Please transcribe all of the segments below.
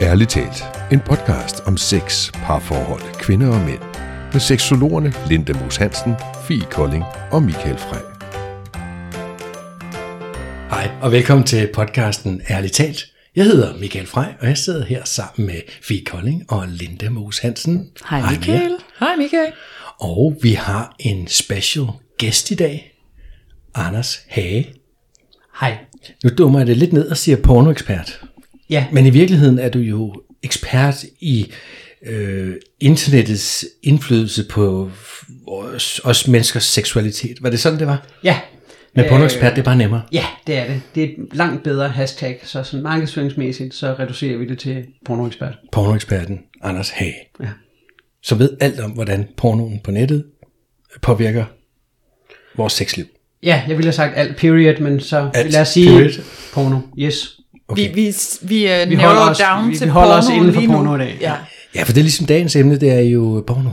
Ærligt talt, en podcast om sex, parforhold, kvinder og mænd. Med seksologerne Linda Moos Hansen, Fie Kolding og Michael Frey. Hej, og velkommen til podcasten Ærligt talt. Jeg hedder Michael Frey, og jeg sidder her sammen med Fie Kolding og Linda Moos Hansen. Hej Michael. Hej Michael. Og vi har en special gæst i dag, Anders Hage. Hej. Nu dummer jeg det lidt ned og siger pornoekspert. Ja. Men i virkeligheden er du jo ekspert i øh, internettets indflydelse på os, os menneskers seksualitet. Var det sådan, det var? Ja. Men pornoekspert, det er bare nemmere. Ja, det er det. Det er et langt bedre hashtag, så sådan markedsføringsmæssigt, så reducerer vi det til pornoekspert. Pornoeksperten Anders Hage. Ja. Som ved alt om, hvordan pornoen på nettet påvirker vores sexliv. Ja, jeg ville have sagt alt period, men så Alt lad os sige period. porno. Yes. Okay. Vi, vi, vi, uh, Vi holder os- down vi- til vi holder os porno inden for lige nu. porno i dag. Ja. Ja, for det er ligesom dagens emne, det er jo porno.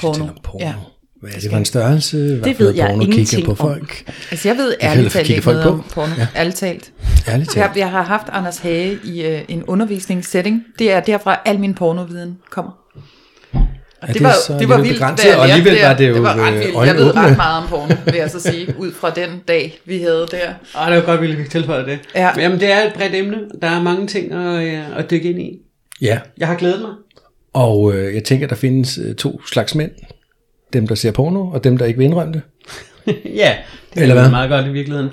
Porno, om porno. ja. Hvad er det for en størrelse? Hvad Det ved jeg porno ingenting på om. folk? Altså jeg ved ærligt talt ikke noget på. om porno. Ja. Ærligt talt. Ærligt Jeg, talt. jeg har haft Anders Hage i uh, en undervisningssetting. Det er derfra al min pornoviden kommer. Og Er det så alligevel begrænset? da jeg Og alligevel det. var det jo, det var ret øh, vildt. Jeg ved ret meget om porno, vil jeg så sige, ud fra den dag, vi havde der. Ej, det var godt, at vi fik tilføjet det. Ja. Men, Jamen, det er et bredt emne. Der er mange ting at, øh, at dykke ind i. Ja, Jeg har glædet mig. og øh, jeg tænker, der findes øh, to slags mænd. Dem, der ser porno, og dem, der ikke vil indrømme det. ja, det Eller er hvad? meget godt i virkeligheden.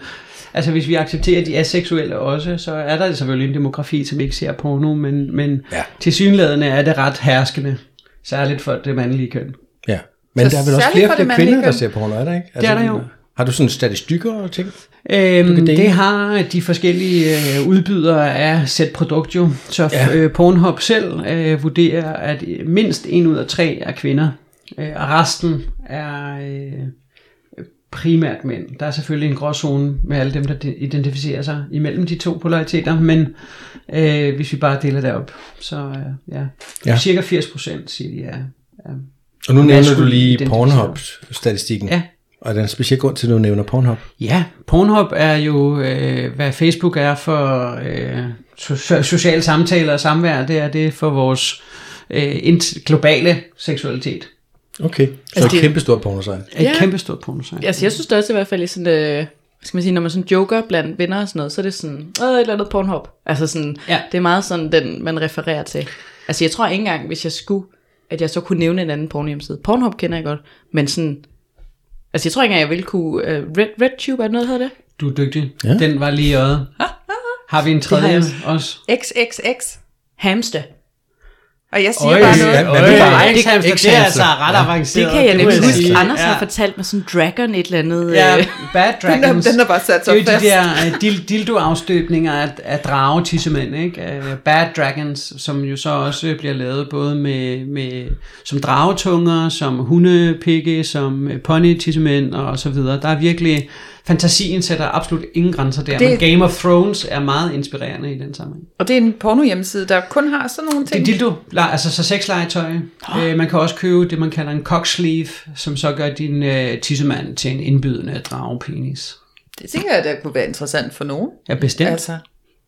Altså hvis vi accepterer, at de er seksuelle også, så er der selvfølgelig en demografi, som ikke ser porno, men, men Ja. til synlædende er det ret herskende. Særligt for det mandlige køn. Ja. Men Så der er vel også flere flere kvinder, der ser porno, er der ikke? Altså, Det er der jo. Har du sådan statistikker og ting? Øhm, det har de forskellige øh, udbydere af sæt produkt jo. Så ja. øh, Pornhub selv øh, vurderer, at mindst en ud af tre er kvinder. Øh, og resten er øh, primært mænd. Der er selvfølgelig en gråzone med alle dem, der de- identificerer sig imellem de to polariteter, men øh, hvis vi bare deler det op, så øh, ja. Ja. ja. Cirka 80 procent siger de er, er Og nu nævner du lige. Pornhub-statistikken. Ja. Og der er en speciel grund til, at du nævner Pornhub. Ja, Pornhub er jo, øh, hvad Facebook er for øh, so- sociale samtaler og samvær, det er det for vores øh, globale seksualitet. Okay. Så Altså, et det- kæmpe stort pornosejt. Et Ja. kæmpestort pornosite. Altså, jeg synes det også i hvert fald i sådan, øh, hvad skal man sige, når man sådan joker blandt venner og sådan noget, så er det sådan, åh, et eller andet Pornhub. Altså sådan, Ja. det er meget sådan, den man refererer til. Altså, jeg tror ikke engang, hvis jeg skulle, at jeg så kunne nævne en anden pornohjemmeside. Pornhub kender jeg godt, men sådan, altså jeg tror ikke engang, jeg ville kunne, uh, Red, RedTube, er det noget, der hedder det? Du er dygtig. Ja. Den var lige i øjet. Har vi en tredje jeg også? XXX. Hamster. Og jeg siger Øj, bare noget. hvad med bare det, kan, det er altså ret Ja. avanceret. Det kan jeg nemlig huske. sige. Anders ja. har fortalt mig sådan Dragon et eller andet. Ja, øh, Bad den, er, Dragons. den er bare sat Det er jo så fast. de der uh, dil- dildo-afstøbninger af, af drage tissemænd, ikke? Uh, bad Dragons, som jo så også bliver lavet både med, med som dragetunger, som hundepikke, som pony tissemænd og så videre. Der er virkelig, fantasien sætter absolut ingen grænser der, Det- men Game of Thrones er meget inspirerende i den sammenhæng. Og det er en pornohjemmeside, der kun har sådan nogle Det er ting. dildo, altså så sexlegetøj. Øh, man kan også købe det, man kalder en cock sleeve, som så gør din øh, tissemand til en indbydende dragepenis. Det tænker jeg, der kunne være interessant for nogen. Ja, bestemt. Altså,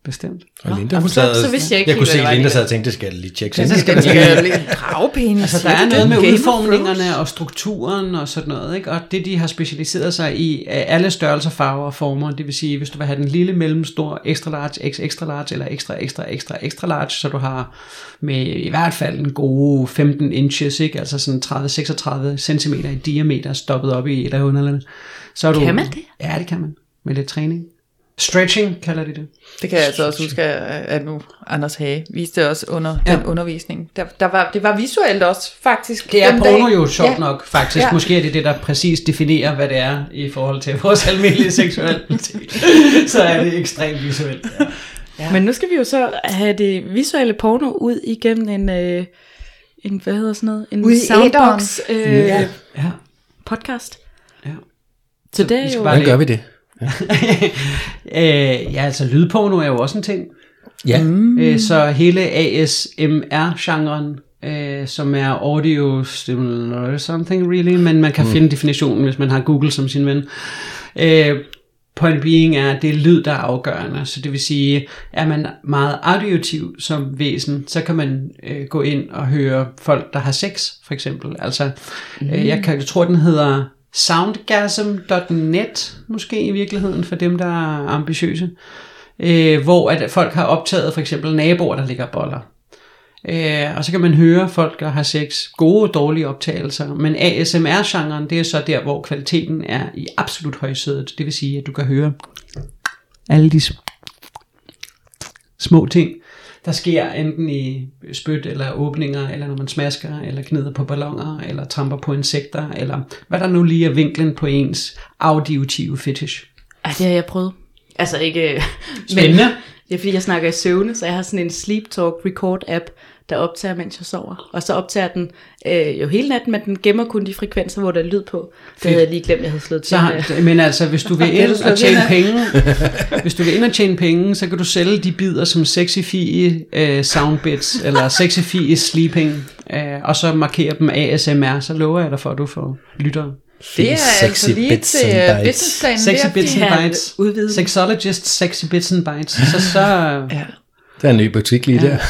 bestemt. Og Linda, hun så- sad, så vidste jeg ikke jeg kunne se, at Linda sad og tænkte, det skal jeg lige tjekke. Ja, Så det skal skal lidt dragpenis. Altså, der er noget med udformningerne og strukturen og sådan noget, ikke? Og det, de har specialiseret sig i, er alle størrelser, farver og former. Det vil sige, hvis du vil have den lille, mellemstor, extra large, x extra large, eller ekstra, ekstra, ekstra, ekstra large, så du har med i hvert fald en gode 15 inches, ikke? Altså sådan 30-36 cm i diameter, stoppet op i et af underlandet. Så er du, Kan man det? Ja, det kan man. Med lidt træning. Stretching kalder de det. Det kan jeg altså også huske, at nu Anders Hage viste også under ja. Den undervisning. Der, der var, det var visuelt også, faktisk. Det er porno dag. jo sjovt Ja. nok, faktisk. Ja. Måske er det det, der præcis definerer, hvad det er i forhold til vores almindelige seksualitet. Så er det ekstremt visuelt. Ja. Ja. Men nu skal vi jo så have det visuelle porno ud igennem en, øh, en hvad hedder sådan noget? En Ud soundbox øh, Ja. ja. podcast. Ja. Så det er vi skal jo... bare- Hvordan gør vi det? øh, ja, altså lydporno er jo også en ting. Ja. Mm. Øh, så hele ASMR-genren, øh, som er audio stimulatory something really, men man kan mm. finde definitionen, hvis man har Google som sin ven. Øh, point being er, at det er lyd, der er afgørende. Så det vil sige, er man meget audiotiv som væsen, så kan man øh, gå ind og høre folk, der har sex, for eksempel. Altså, mm. øh, jeg, kan, jeg tror, den hedder soundgasm.net, måske i virkeligheden, for dem, der er ambitiøse. Øh, hvor at folk har optaget for eksempel naboer, der ligger boller. Øh, og så kan man høre folk, der har sex, gode og dårlige optagelser. Men ASMR-genren, det er så der, hvor kvaliteten er i absolut højsædet. Det vil sige, at du kan høre alle de små ting, der sker enten i spyt eller åbninger, eller når man smasker, eller gnider på ballonger, eller tramper på insekter, eller hvad der nu lige er vinklen på ens auditive fetish. Ej, det har jeg prøvet. Altså ikke... Spændende. Men det er fordi, jeg snakker i søvne, så jeg har sådan en sleep talk record app, der optager, mens jeg sover. Og så optager den øh, jo hele natten, men den gemmer kun de frekvenser, hvor der er lyd på. Det havde jeg lige glemt, jeg havde slået til. Så, men altså, hvis du vil ind og tjene penge, hvis du vil ind og tjene penge, så kan du sælge de bidder som sexy fie uh, soundbits, eller sexy fie sleeping, uh, og så markere dem ASMR, så lover jeg dig for, at du får lyttere. Det er Sexy altså lige bits til and bites. businessplanen. Sexy bits and bites. Sexologist sexy bits and bites. Så, så Ja. Der er en ny butik lige der.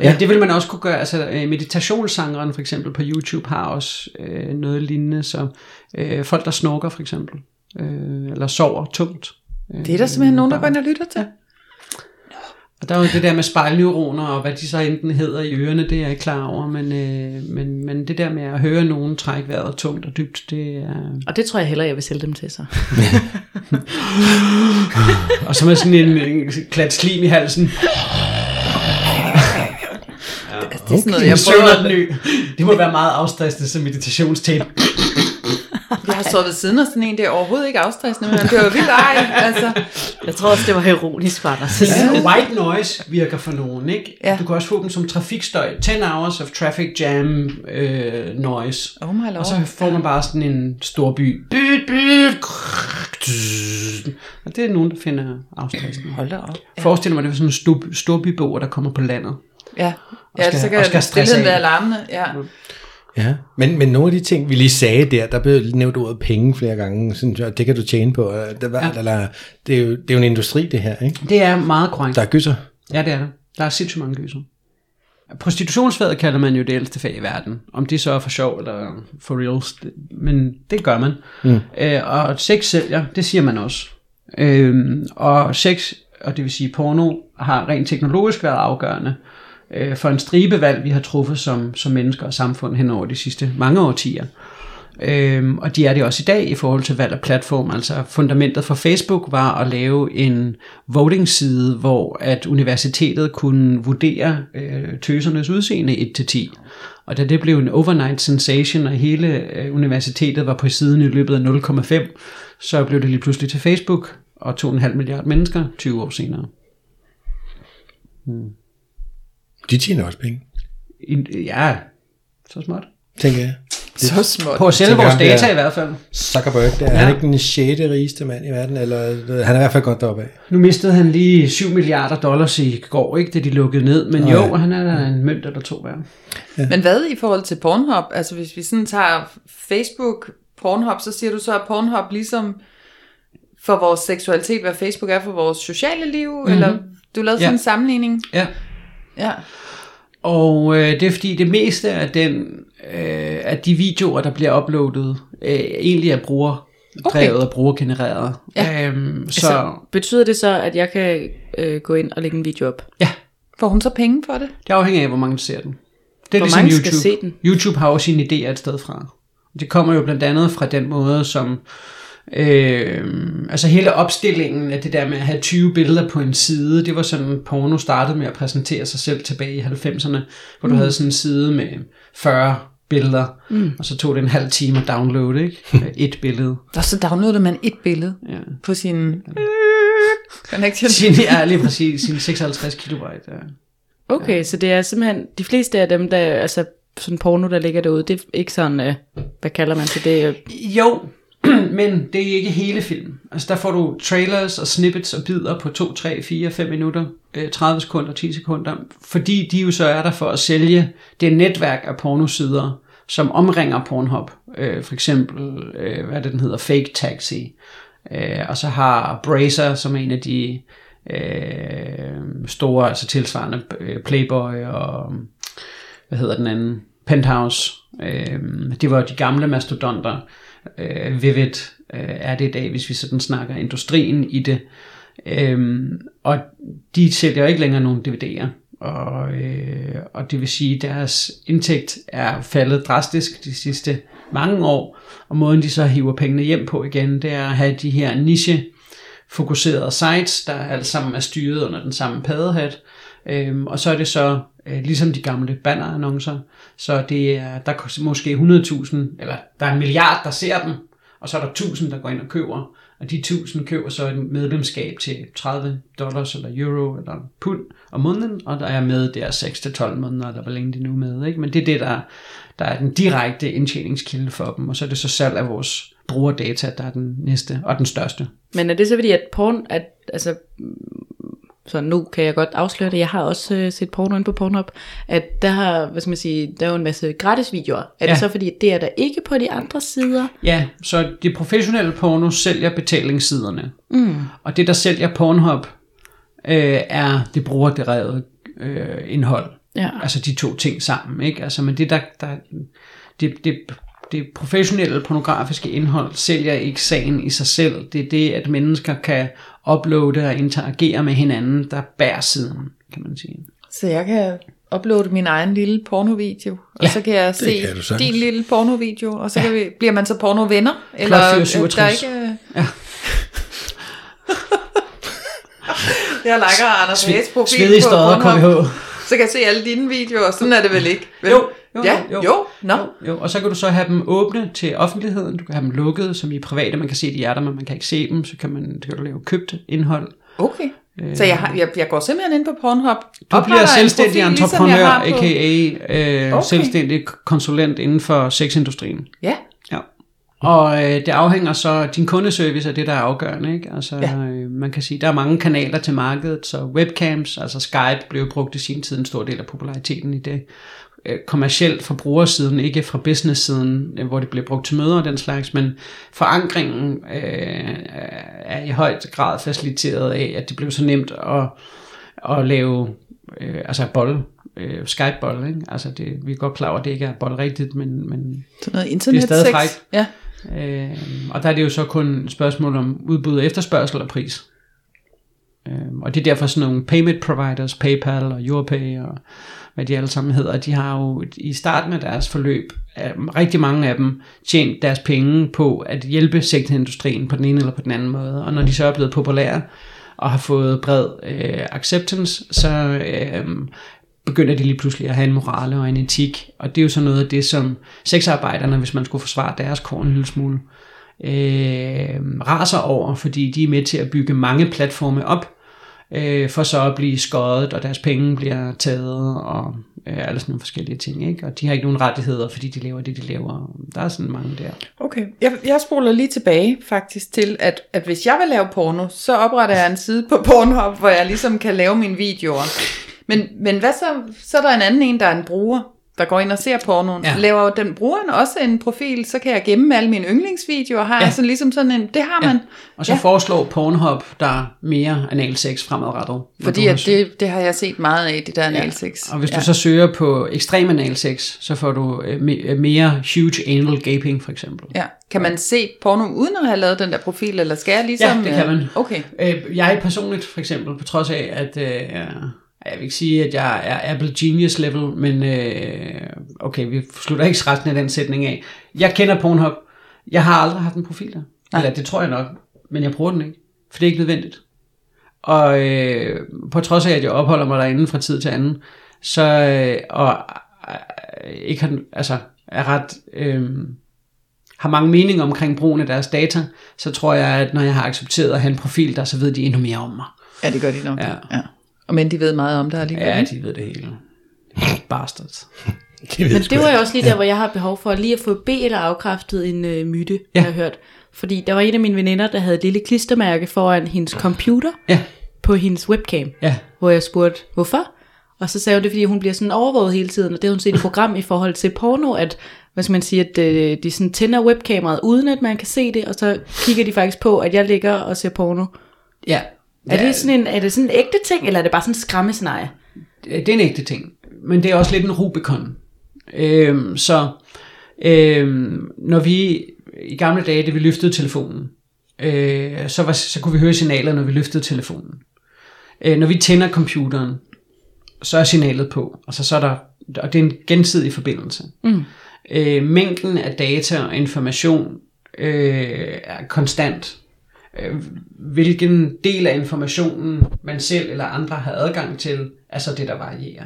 Ja, det vil man også kunne gøre. Altså, øh, meditationssangeren for eksempel på YouTube har også øh, noget lignende, så øh, folk, der snorker for eksempel, øh, eller sover tungt. Øh, Det er der simpelthen nogen, der går ind og lytter til. Og der er jo det der med spejlneuroner, og hvad de så enten hedder i ørerne, det er jeg ikke klar over, men, øh, men, men det der med at høre nogen trække vejret tungt og dybt, det er... Og det tror jeg hellere, jeg vil sælge dem til så. Og så med sådan en, en klat slim i halsen. Det er sådan noget, jeg prøver. Det må være meget afstressende som meditationstape. Jeg har stået ved siden af sådan en, det er overhovedet ikke afstressende, men det var vildt ej. Altså, Jeg tror også, det var ironisk fra dig. Ja, white noise virker for nogen, ikke? Ja. Du kan også få dem som trafikstøj. 10 hours of traffic jam øh, noise. oh my lord. Og så får man bare sådan en stor by. Byt, byt. Og det er nogen, der finder afstressende. Hold da op. Ja. Forestil mig, det er sådan en stor, storbyboer, der kommer på landet. Ja, ja skal- så og kan skal jeg stresse af. alarmene. Ja. Ja, men, men nogle af de ting, vi lige sagde der, der blev nævnt ordet penge flere gange, synes jeg, det kan du tjene på. og Det, var, ja. eller, det, er jo, det er jo en industri, det her, ikke? Det er meget korrekt. Der er gysser. Ja, det er der. Der er sindssygt mange gyser. Prostitutionsfaget kalder man jo det ældste fag i verden. Om det så er for sjov eller for reals, det, men det gør man. Mm. Øh, og sex sælger, det siger man også. Øh, og sex, og det vil sige porno, har rent teknologisk været afgørende øh, Øh, for en stribevalg, vi har truffet som, som mennesker og samfund hen over de sidste mange årtier. Øhm, og de er det også i dag i forhold til valg af platform. Altså fundamentet for Facebook var at lave en voting-side, hvor at universitetet kunne vurdere øh, tøsernes udseende 1-10. Og da det blev en overnight sensation, og hele øh, universitetet var på siden i løbet af 0,5, så blev det lige pludselig til Facebook, og 2,5 milliarder mennesker 20 år senere. Hmm. De tjener også penge, En- Ja, så småt. tænker jeg. Så småt. På at sælge tænker, vores data i hvert fald. Zuckerberg, der er Ja. han ikke den 6. rigeste mand i verden, eller han er i hvert fald godt deroppe af. Nu mistede han lige 7 milliarder dollars i går, ikke, da de lukkede ned. Men Nå jo, ja. han er da en mønt eller to værd. Men hvad i forhold til Pornhub? Altså hvis vi sådan tager Facebook, Pornhub, så siger du så, at Pornhub ligesom for vores seksualitet, hvad Facebook er for vores sociale liv, mm-hmm. eller du lavede sådan Ja. en sammenligning? Ja. Ja. Og øh, det er fordi det meste af, den, øh, af de videoer, der bliver uploadet, øh, egentlig er brugerdrevet Okay. og brugergenereret. Ja. Øhm, så Så betyder det så, at jeg kan øh, gå ind og lægge en video op? ja, Får hun så penge for det? det afhænger af, hvor mange der ser den. Det er Hvor ligesom mange YouTube. skal se den? YouTube har også sine idéer et sted fra. Det kommer jo blandt andet fra den måde, som... Øh, altså hele opstillingen af det der med at have 20 billeder på en side, det var sådan, porno startede med at præsentere sig selv tilbage i 90'erne, hvor du havde sådan en side med 40 billeder, mm. og så tog det en halv time at downloade, ikke? Et billede. Og så downloadede man et billede Ja. på sin connection. Sin, ja, lige præcis, sin 56 kilobyte. Ja. Okay, så det er simpelthen, de fleste af dem, der, altså sådan porno, der ligger derude, det er ikke sådan, øh, hvad kalder man det, det Jo, men det er ikke hele filmen. Altså der får du trailers og snippets og bidder på 2, 3, 4, 5 minutter, øh, 30 sekunder, 10 sekunder, fordi de jo så er der for at sælge det netværk af pornosider, som omringer Pornhub. Øh, for eksempel, øh, hvad er det, den hedder, Fake Taxi. Øh, og så har Bracer, som er en af de øh, store, altså tilsvarende øh, Playboy og hvad hedder den anden, Penthouse. Øh, det var de gamle mastodonter. Øh, Vivid øh, er det i dag, hvis vi sådan snakker industrien i det. Øh, og de sælger ikke længere nogen DVD'er. Og, øh, og det vil sige, at deres indtægt er faldet drastisk de sidste mange år. Og måden de så hiver pengene hjem på igen, det er at have de her niche fokuserede sites, der alle sammen er styret under den samme paddehat. Øhm, og så er det så Øh, ligesom de gamle bannerannoncer, så det er, der er måske 100.000, eller der er en milliard, der ser dem, og så er der 1000, der går ind og køber, og de 1000 køber så et medlemskab til 30 dollars eller euro eller pund om måneden, og der er med der 6-12 måneder, eller hvor længe de nu er med. Ikke? Men det er det, der, der er den direkte indtjeningskilde for dem, og så er det så salg af vores brugerdata, der er den næste og den største. Men er det så fordi, at porn, at, altså, så nu kan jeg godt afsløre det, jeg har også øh, set porno inde på Pornhub, at der har, hvad skal man sige, der er jo en masse gratis videoer. Er ja. Det så fordi, det er der ikke på de andre sider? Ja, så det professionelle porno sælger betalingssiderne. Mm. Og det, der sælger Pornhub, øh, er det brugerdrevet øh, indhold. Ja. Altså de to ting sammen, ikke? Altså, men det, der, der det, det, det professionelle pornografiske indhold sælger ikke sagen i sig selv. Det er det, at mennesker kan uploade og interagere med hinanden, der bærer siden, kan man sige. Så jeg kan uploade min egen lille pornovideo, og Ja, så kan jeg se kan sagtens. din lille pornovideo, og så kan vi, bliver man så pornovenner? fyr øh, 67. der er ikke... Ja. Jeg liker Anders Hages profil Svedig på Pornhub, så kan jeg se alle dine videoer, sådan er det vel ikke? Vel? Jo, jo, ja, jo, jo. Nå. Jo, jo, og så kan du så have dem åbne til offentligheden, du kan have dem lukkede, som i private, man kan se, de er der, men man kan ikke se dem, så kan, man, så kan du lave købt indhold. Okay. Så jeg, har, jeg, jeg går simpelthen ind på Pornhub. Du bliver en selvstændig profil, ligesom entreprenør, har på- a.k.a. Øh, Okay. selvstændig konsulent inden for sexindustrien. Ja, Ja. Og øh, det afhænger så, din kundeservice er det, der er afgørende. Ikke? Altså, ja. øh, man kan sige, der er mange kanaler til markedet, så webcams, altså Skype, blev brugt i sin tid en stor del af populariteten i det. Øh, kommercielt fra brugersiden, ikke fra business-siden, øh, hvor det bliver brugt til møder og den slags, men forankringen øh, er i højt grad faciliteret af, at det blev så nemt at, at lave øh, altså bold, øh, Skype-bold. Ikke? Altså det, vi er godt klar over, at det ikke er bold rigtigt, men, men sådan noget internet stadig sex. frækt. Ja. Øh, og der er det jo så kun et spørgsmål om udbud og efterspørgsel og pris. Øh, og det er derfor sådan nogle payment providers, PayPal og YourPay og hvad de alle sammen hedder, de har jo i starten af deres forløb, øh, rigtig mange af dem, tjent deres penge på at hjælpe sektorindustrien på den ene eller på den anden måde. Og når de så er blevet populære og har fået bred øh, acceptance, så øh, begynder de lige pludselig at have en morale og en etik. Og det er jo så noget af det, som sexarbejderne, hvis man skulle forsvare deres kår en lille smule, øh, raser over, fordi de er med til at bygge mange platforme op, øh, for så at blive skåret, og deres penge bliver taget, og øh, alle sådan nogle forskellige ting. Ikke? Og de har ikke nogen rettigheder, fordi de laver det, de laver. Der er sådan mange der. Okay, jeg, jeg spoler lige tilbage faktisk til, at, at hvis jeg vil lave porno, så opretter jeg en side på Pornhub, hvor jeg ligesom kan lave mine videoer. Men, men hvad så? Så er der en anden en, der er en bruger, der går ind og ser pornoen. Ja. Ja. Laver den brugeren også en profil, så kan jeg gemme alle mine yndlingsvideoer. Har ja. Ja. sådan ligesom sådan en, det har man. Og så Ja. ja. foreslår Pornhub der mere analsex fremadrettet. Fordi at det, det har jeg set meget af, det der analsex. Og hvis du så søger på ekstrem analsex, så får du øh, øh, mere huge anal gaping for eksempel. Ja. Kan man se porno uden at have lavet den der profil, eller skal jeg ligesom... Ja, det kan øh, man. Okay. Øh, jeg personligt for eksempel, på trods af, at øh, jeg vil ikke sige, at jeg er Apple Genius level, men øh, okay, vi slutter ikke resten af den sætning af. Jeg kender Pornhub. Jeg har aldrig haft en profil der. Nej. Eller det tror jeg nok, men jeg bruger den ikke, for det er ikke nødvendigt. Og øh, på trods af, at jeg opholder mig derinde fra tid til anden, så øh, og øh, ikke har, altså, er ret... Øh, har mange meninger omkring brugen af deres data, så tror jeg, at når jeg har accepteret at have en profil der, så ved de endnu mere om mig. Ja, det gør de nok. Ja. ja. Og men de ved meget om det alligevel. Ja, de ved det hele. Bastards. Det ved Men det var jo også lige der, hvor jeg har behov for lige at få B eller afkræftet en øh, myte, ja. Jeg har hørt. Fordi der var en af mine veninder, der havde et lille klistermærke foran hendes computer Ja, på hendes webcam, ja. hvor jeg spurgte, hvorfor? Og så sagde hun det, fordi hun bliver sådan overvåget hele tiden, og det har hun set i program i forhold til porno, at hvad skal man sige, at øh, de sådan tænder webkameraet, uden at man kan se det, og så kigger de faktisk på, at jeg ligger og ser porno. Ja. Er det sådan en, er det sådan en ægte ting, eller er det bare sådan en skræmmescenarie? det er en ægte ting, men det er også lidt en Rubicon. Øhm, så øhm, når vi i gamle dage, da vi løftede telefonen, øh, så, var, så kunne vi høre signaler, når vi løftede telefonen. Øh, når vi tænder computeren, så er signalet på, og så, så er der, og det er en gensidig forbindelse. Mm. Øh, mængden af data og information øh, er konstant. Øh, hvilken del af informationen man selv eller andre har adgang til, er så det, der varierer.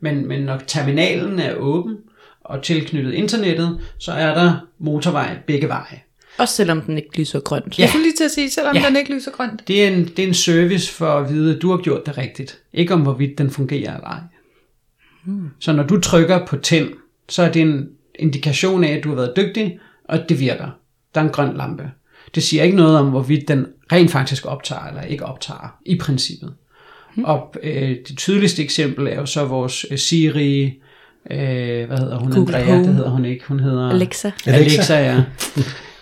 Men, men når terminalen er åben og tilknyttet internettet, så er der motorvej begge veje. Også selvom den ikke lyser grønt. Ja. Jeg skulle lige til at sige, selvom Ja. den ikke lyser grønt. Det er, en, det er en service for at vide, at du har gjort det rigtigt. Ikke om hvorvidt den fungerer eller ej. Hmm. Så når du trykker på tænd, så er det en indikation af, at du har været dygtig, og at det virker. Der er en grøn lampe. Det siger ikke noget om, hvorvidt den rent faktisk optager eller ikke optager, i princippet. Hmm. Og øh, det tydeligste eksempel er jo så vores øh, Siri, øh, hvad hedder hun? Google Andrea, Home. det hedder hun ikke. Hun hedder... Alexa. Alexa, ja.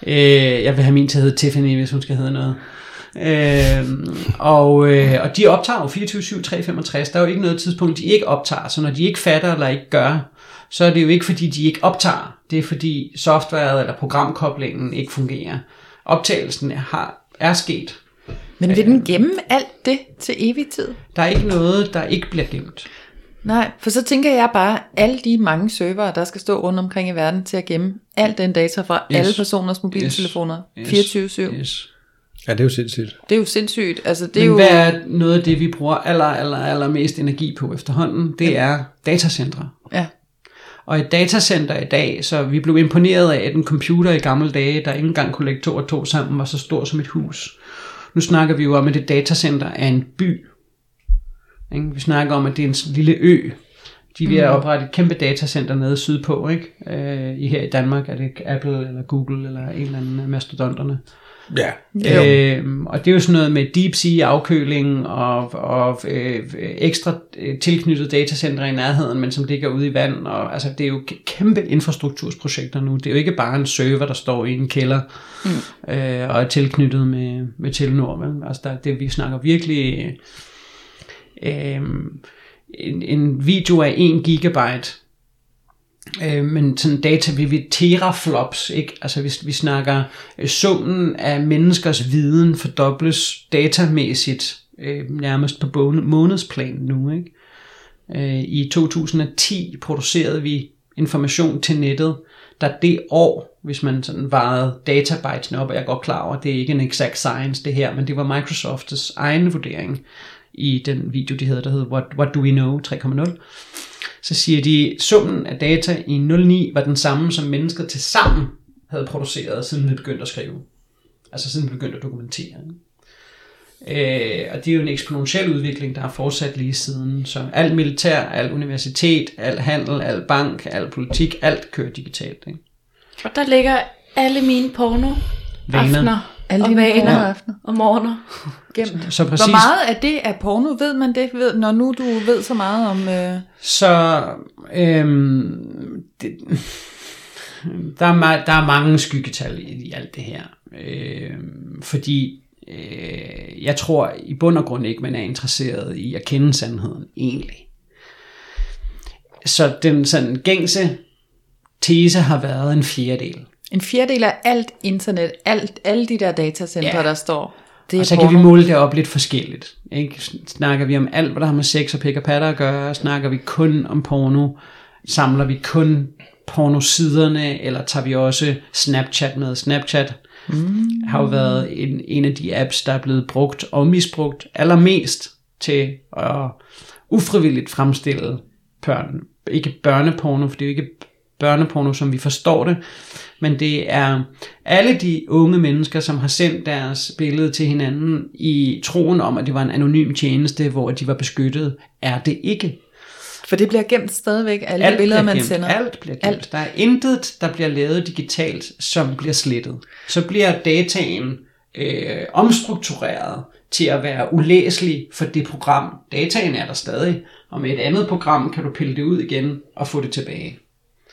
øh, jeg vil have min til at hedde Tiffany, hvis hun skal hedde noget. Øh, og, øh, og de optager jo 24-7, 365. Der er jo ikke noget tidspunkt, de ikke optager. Så når de ikke fatter eller ikke gør, så er det jo ikke fordi, de ikke optager. Det er fordi softwaret eller programkoblingen ikke fungerer. Optagelsen er, har, er sket. Men vil den gemme alt det til evig tid? Der er ikke noget, der ikke bliver gemt. Nej, for så tænker jeg bare, alle de mange servere, der skal stå rundt omkring i verden til at gemme al den data fra Yes. alle personers mobiltelefoner Yes. 24-7. Yes. Ja, det er jo sindssygt. Det er jo sindssygt. Altså, det er Men jo... hvad er noget af det, vi bruger aller, aller, aller mest energi på efterhånden? Det er datacentre. Ja. Og et datacenter i dag, så vi blev imponeret af, at en computer i gamle dage, der ikke engang kunne lægge to og to sammen, var så stor som et hus. Nu snakker vi jo om, at et datacenter er en by. Ikke? Vi snakker om, at det er en lille ø. De er ved at oprette et kæmpe datacenter nede sydpå, ikke? Øh, i her i Danmark er det Apple eller Google eller en eller anden af mastodonterne. Ja. Jo. Øhm, og det er jo sådan noget med deep sea afkøling og, og øh, ekstra øh, tilknyttet datacenter i nærheden, men som ligger ude i vand. Og, altså, det er jo kæmpe infrastruktursprojekter nu. Det er jo ikke bare en server, der står i en kælder mm. øh, og er tilknyttet med, med Telenor. Men, altså, der, det, vi snakker virkelig øh, en, en video af 1 gigabyte Øh, men sådan data, vi ved teraflops, ikke? Altså hvis vi snakker øh, summen af menneskers viden fordobles datamæssigt øh, nærmest på månedsplan nu, ikke? Øh, I 2010 producerede vi information til nettet, der det år, hvis man sådan varede databitesne op, og jeg er godt klar over, at det er ikke en exact science det her, men det var Microsofts egen vurdering i den video, de havde, der hedder What, What Do We Know 3.0 så siger de, summen af data i 09 var den samme, som mennesket til sammen havde produceret, siden vi begyndte at skrive. Altså siden vi begyndte at dokumentere. Ikke? Øh, og det er jo en eksponentiel udvikling, der har fortsat lige siden. Så alt militær, alt universitet, alt handel, alt bank, alt politik, alt kører digitalt. Ikke? Og der ligger alle mine porno Vaner. aftener Alle og vaner pornoaftener. og morgener. Gemt. Så præcis, Hvor meget af det er porno? Ved man det, ved, når nu du ved så meget om... Øh... Så øhm, det, der, er, der er mange skyggetal i, i alt det her. Øhm, fordi øh, jeg tror i bund og grund ikke, man er interesseret i at kende sandheden egentlig. Så den sådan gængse tese har været en fjerdedel. En fjerdedel af alt internet, alt, alle de der datacenter, Ja. der står, det Og så porno. kan vi måle det op lidt forskelligt. Ikke? Snakker vi om alt, hvad der har med sex og pik og patter at gøre? Snakker vi kun om porno? Samler vi kun pornosiderne, eller tager vi også Snapchat med? Snapchat mm. har jo været en, en af de apps, der er blevet brugt og misbrugt allermest til at ufrivilligt fremstille børn. Ikke børneporno, for det er jo ikke børneporno, som vi forstår det, men det er alle de unge mennesker, som har sendt deres billede til hinanden i troen om, at det var en anonym tjeneste, hvor de var beskyttet, er det ikke. For det bliver gemt stadigvæk, alle alt billeder, man gemt. sender. Alt bliver gemt. Alt. Der er intet, der bliver lavet digitalt, som bliver slettet. Så bliver dataen øh, omstruktureret til at være ulæselig for det program. Dataen er der stadig, Og med et andet program kan du pille det ud igen og få det tilbage.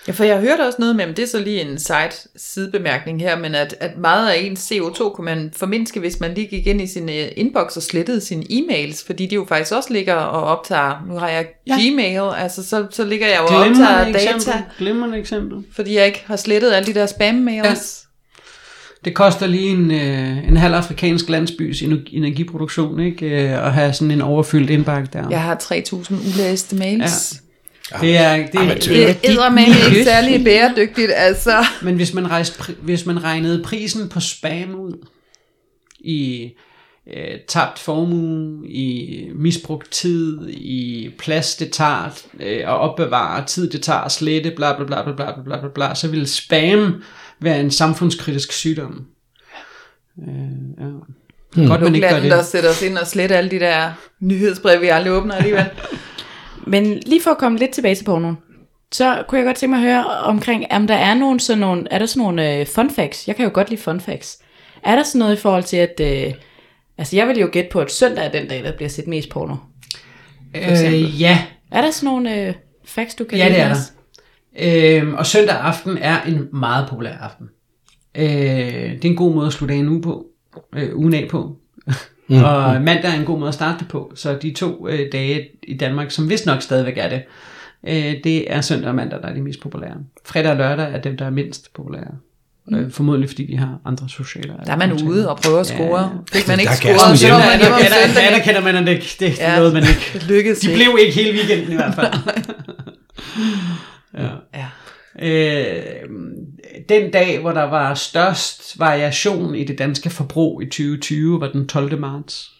Ja, for jeg hørte også noget med, men det er så lige en side sidebemærkning her, men at, at meget af ens CO2 kunne man formindske, hvis man lige gik ind i sin øh, inbox og slettede sine e-mails, fordi de jo faktisk også ligger og optager, nu har jeg Ja. Gmail, altså så, så ligger jeg jo og optager data. Glimrende eksempel. fordi jeg ikke har slettet alle de der spam-mails. Det koster lige en, øh, en halv afrikansk landsbys ener- energiproduktion, ikke? Øh, at have sådan en overfyldt indbakke der. Jeg har 3.000 ulæste mails. Det er, det er. Det er eddermame ikke særlig bæredygtigt, altså. Men hvis man, rejste, hvis man regnede prisen på spam ud i øh, tabt formue, i misbrugt tid, i plads det tager øh, at opbevare, tid det tager at slette, bla bla bla bla bla bla bla, bla så ville spam være en samfundskritisk sygdom. Øh, ja. Hmm. Godt, man ikke gør Landen, der det. sætter os ind og sletter alle de der nyhedsbrev, vi aldrig åbner alligevel. Men lige for at komme lidt tilbage til pornoen, så kunne jeg godt tænke mig at høre omkring, om der er nogen sådan nogle, er der sådan nogle øh, fun facts? Jeg kan jo godt lide fun facts. Er der sådan noget i forhold til, at, øh, altså jeg vil jo gætte på, at søndag er den dag, der bliver set mest porno. Øh, ja, Er der sådan nogle øh, facts, du kan Ja, det er med der. os? Øhm, og søndag aften er en meget populær aften. Øh, det er en god måde at slutte en uge på. Øh, ugen af på. Mm. og mandag er en god måde at starte det på. Så de to øh, dage i Danmark, som vist nok stadigvæk er det, øh, det er søndag og mandag, der er de mest populære. Fredag og lørdag er dem, der er mindst populære. Mm. Øh, formodentlig fordi de har andre sociale Der er man ude og prøver at score. Ja. Fik man ikke Der scoret, Kirsten så man Anerkender, søndagen. anerkender man, at det, det er Ja. noget, man ikke... Det lykkedes De ikke. blev ikke hele weekenden i hvert fald. ja. Ja. Øh, den dag, hvor der var størst variation i det danske forbrug i 2020, var den 12. marts.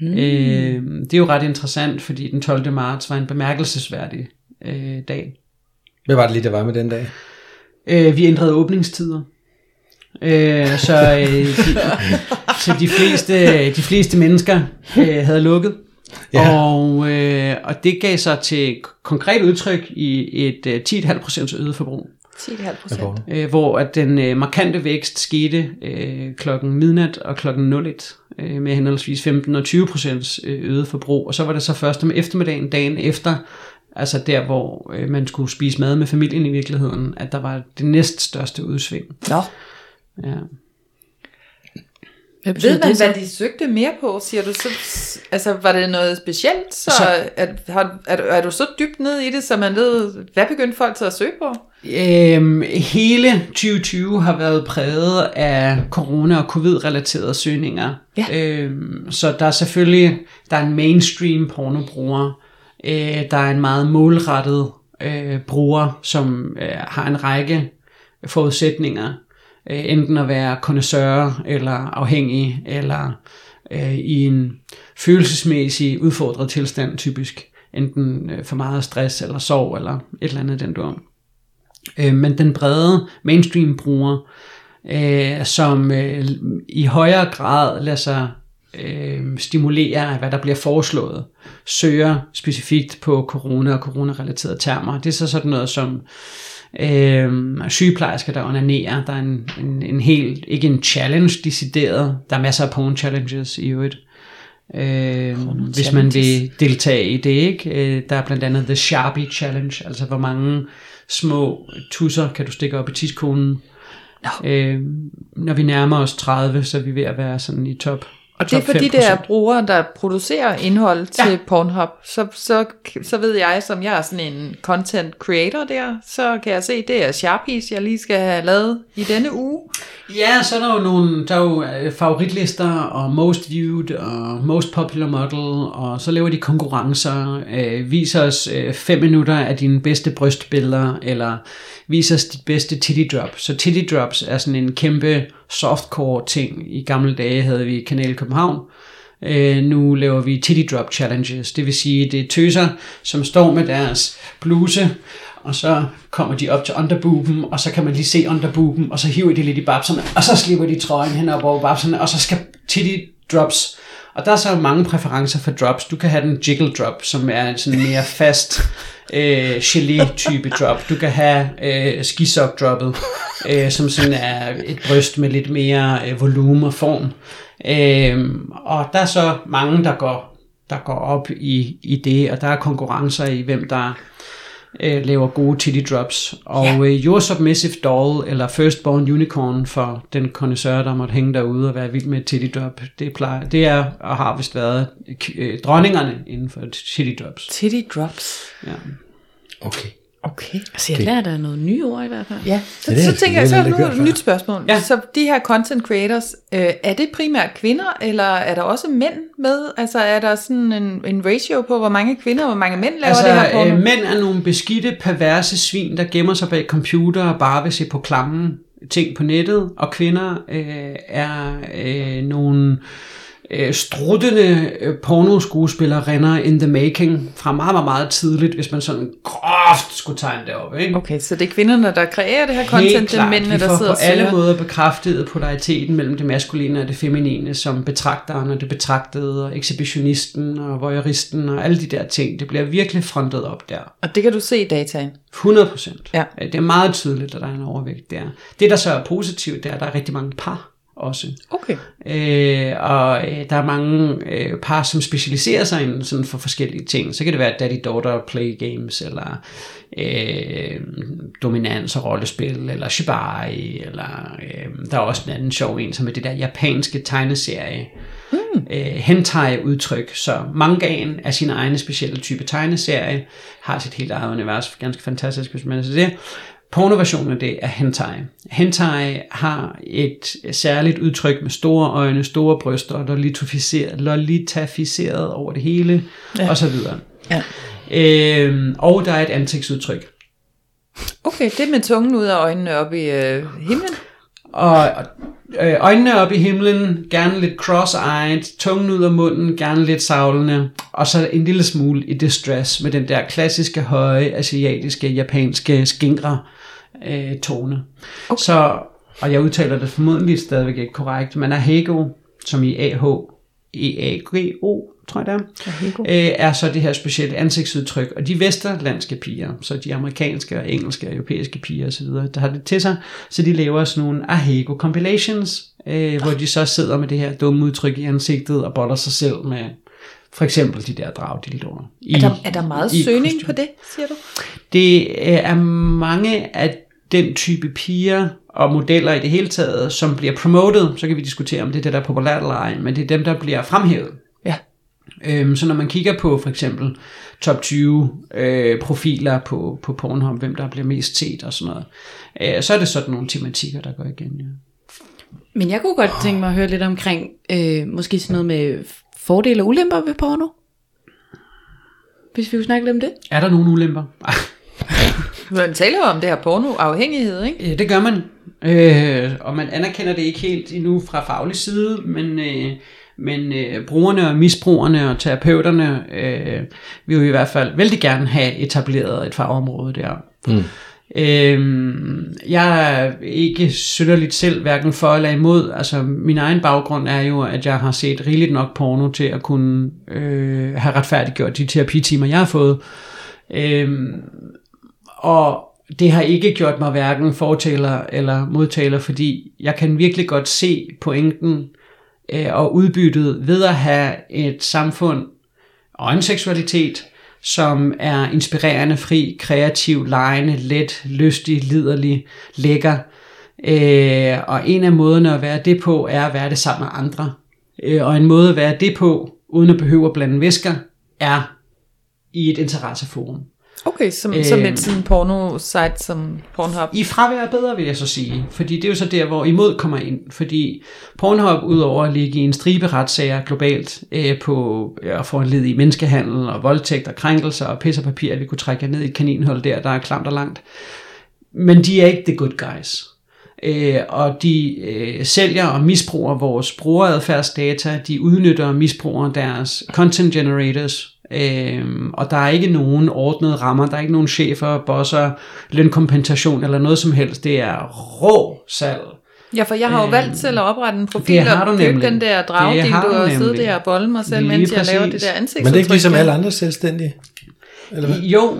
Mm. Øh, det er jo ret interessant, fordi den 12. marts var en bemærkelsesværdig øh, dag. Hvad var det lige, der var med den dag? Øh, vi ændrede åbningstider. Øh, så, øh, de, så de, fleste, de fleste mennesker øh, havde lukket. Ja. Ja. Og, øh, og det gav sig til konkret udtryk i et øh, 10,5% øget forbrug. 10,5 procent. Øh, hvor at den øh, markante vækst skete øh, klokken midnat og klokken 01 øh, med henholdsvis 15 og 20 procents øh, øget forbrug. Og så var det så først om eftermiddagen, dagen efter, altså der hvor øh, man skulle spise mad med familien i virkeligheden, at der var det næststørste udsving. Nå. Ja. Hvad Ved man, det så? hvad de søgte mere på, siger du? Så, altså, var det noget specielt? Så, Så- at, har, er, du, er du så dybt ned i det, så man ved, hvad begyndte folk så at søge på? Øhm, hele 2020 har været præget af corona- og covid-relaterede søgninger. Ja. Øhm, så der er selvfølgelig der er en mainstream pornobruger. Øh, der er en meget målrettet øh, bruger, som øh, har en række forudsætninger. Øh, enten at være connoisseur eller afhængig, eller øh, i en følelsesmæssig udfordret tilstand typisk. Enten øh, for meget stress eller sorg eller et eller andet den du Øh, men den brede mainstream bruger, øh, som øh, i højere grad lader sig øh, stimulere af, hvad der bliver foreslået, søger specifikt på corona og corona-relaterede termer. Det er så sådan noget som øh, sygeplejersker, der onanerer. Der er en, en, en helt, ikke en challenge decideret, der er masser af porn challenges i øvrigt. Øh, hvis man vil deltage i det, ikke? Øh, der er blandt andet The Sharpie Challenge, altså hvor mange små tusser kan du stikke op i tidskonen. No. Øh, når vi nærmer os 30, så er vi ved at være sådan i top. Og det er top for de 5%. der brugere, der producerer indhold til Ja. Pornhub. Så, så, så ved jeg, som jeg er sådan en content creator der, så kan jeg se, det er Sharpies, jeg lige skal have lavet i denne uge. Ja, så er der jo nogle der er jo øh, favoritlister og most viewed og most popular model, og så laver de konkurrencer. Øh, vis os øh, fem minutter af dine bedste brystbilleder, eller vis os dit bedste titty drop. Så titty drops er sådan en kæmpe softcore ting. I gamle dage havde vi Kanal København. Øh, nu laver vi titty drop challenges. Det vil sige, det er tøser, som står med deres bluse, og så kommer de op til underbuben, og så kan man lige se underbuben, og så hiver de lidt i babserne, og så slipper de trøjen hen op over babserne, og så skal titty drops. Og der er så mange præferencer for drops. Du kan have den jiggle drop, som er en sådan mere fast øh, gelé-type drop. Du kan have øh, skisok droppet, øh, som sådan er et bryst med lidt mere øh, volumen og form. Øh, og der er så mange, der går der går op i, i det, og der er konkurrencer i, hvem der øh, laver gode titty drops. Og ja. øh, Your Submissive Doll, eller Firstborn Unicorn, for den connoisseur, der måtte hænge derude og være vild med titty drop, det, plejer, det er og har vist været øh, dronningerne inden for titty drops. Titty drops. Ja. Okay. Okay. Altså, jeg lærer der noget nye ord i hvert fald. Ja, så, Ja, det så er- tænker det jeg, så er nu et nyt spørgsmål. Ja. Så de her content creators, øh, er det primært kvinder, eller er der også mænd med? Altså er der sådan en, en ratio på, hvor mange kvinder og hvor mange mænd laver Altså, det her porno? øh, mænd er nogle beskidte, perverse svin, der gemmer sig bag computer og bare vil se på klamme ting på nettet, og kvinder øh, er øh, nogle øh, struttende øh, pornoskuespillere in the making fra meget, meget, meget tidligt, hvis man sådan groft skulle tegne det op. Ikke? Okay, så det er kvinderne, der kreerer det her content, det er mændene, der sidder på og alle søger. måder bekræftet polariteten mellem det maskuline og det feminine, som betragteren og det betragtede, og exhibitionisten og voyeuristen og alle de der ting. Det bliver virkelig frontet op der. Og det kan du se i dataen. 100 procent. Ja. Det er meget tydeligt, at der er en overvægt der. Det, der så er positivt, det er, at der er rigtig mange par også. Okay. Øh, og øh, der er mange øh, par, som specialiserer sig inden sådan for forskellige ting. Så kan det være daddy-daughter play games, eller øh, dominans og rollespil, eller shibari, eller øh, der er også en anden sjov en, som er det der japanske tegneserie. Mm. Øh, hentai-udtryk, så mangaen er sin egen specielle type tegneserie, har sit helt eget univers, ganske fantastisk, hvis man er det. Pornoversionen af det er hentai. Hentai har et særligt udtryk med store øjne, store bryster, lolitaficeret, lolitaficeret over det hele, ja. og så videre. Ja. Øhm, og der er et ansigtsudtryk. Okay, det med tungen ud af øjnene op i øh, himlen. Og og, øh, øjnene op i himlen, gerne lidt cross-eyed, tungen ud af munden, gerne lidt savlende, og så en lille smule i distress med den der klassiske høje, asiatiske, japanske skingre øh, tone. Okay. Så, og jeg udtaler det formodentlig stadigvæk ikke korrekt, men Ahego, som i A-H, E-A-G-O, tror jeg det er, øh, er så det her specielle ansigtsudtryk. Og de vesterlandske piger, så de amerikanske og engelske og europæiske piger osv., der har det til sig, så de laver sådan nogle Ahego compilations, øh, hvor de så sidder med det her dumme udtryk i ansigtet og boller sig selv med for eksempel de der dragdildoer. I, Er der, er der meget i søgning kostume. på det, siger du? Det øh, er mange af den type piger og modeller i det hele taget, som bliver promoted, så kan vi diskutere, om det er det, der er populært eller ej, men det er dem, der bliver fremhævet. Ja. Øhm, så når man kigger på for eksempel top 20 øh, profiler på, på Pornhub, hvem der bliver mest set og sådan noget, øh, så er det sådan nogle tematikker, der går igen. Ja. Men jeg kunne godt tænke mig at høre lidt omkring, øh, måske sådan noget med fordele og ulemper ved porno. Hvis vi kunne snakke lidt om det. Er der nogle ulemper? Man taler jo om det her pornoafhængighed, ikke? Ja, det gør man. Øh, og man anerkender det ikke helt endnu fra faglig side, men, øh, men øh, brugerne og misbrugerne og terapeuterne øh, vil jo i hvert fald vældig gerne have etableret et fagområde der. Mm. Øh, jeg er ikke synderligt selv hverken for eller imod. Altså min egen baggrund er jo, at jeg har set rigeligt nok porno til at kunne øh, have retfærdiggjort de terapitimer, jeg har fået. Øh, og det har ikke gjort mig hverken fortaler eller modtaler, fordi jeg kan virkelig godt se pointen øh, og udbyttet ved at have et samfund og en seksualitet, som er inspirerende, fri, kreativ, lejende, let, lystig, liderlig, lækker. Øh, og en af måderne at være det på, er at være det sammen med andre. Øh, og en måde at være det på, uden at behøve at blande væsker, er i et interesseforum. Okay, som, Øh, som et sådan porno-site som Pornhub. I fravær er bedre, vil jeg så sige. Fordi det er jo så der, hvor imod kommer ind. Fordi Pornhub, udover at ligge i en stribe retssager globalt, øh, på at få en led i menneskehandel og voldtægt og krænkelser og pis og papir, at vi kunne trække ned i et kaninhul der, der er klamt og langt. Men de er ikke the good guys. Øh, og de øh, sælger og misbruger vores brugeradfærdsdata, de udnytter og misbruger deres content generators, Øhm, og der er ikke nogen ordnede rammer, der er ikke nogen chefer, bosser, lønkompensation eller noget som helst. Det er rå salg. Ja, for jeg har jo Øh, valgt selv at oprette en profil det har og nemlig. den der har du og sidde der og bolde mig selv, Lige mens jeg laver det præcis. der ansigtsudtryk. Men det er ikke ligesom alle andre selvstændige? Eller hvad? Jo,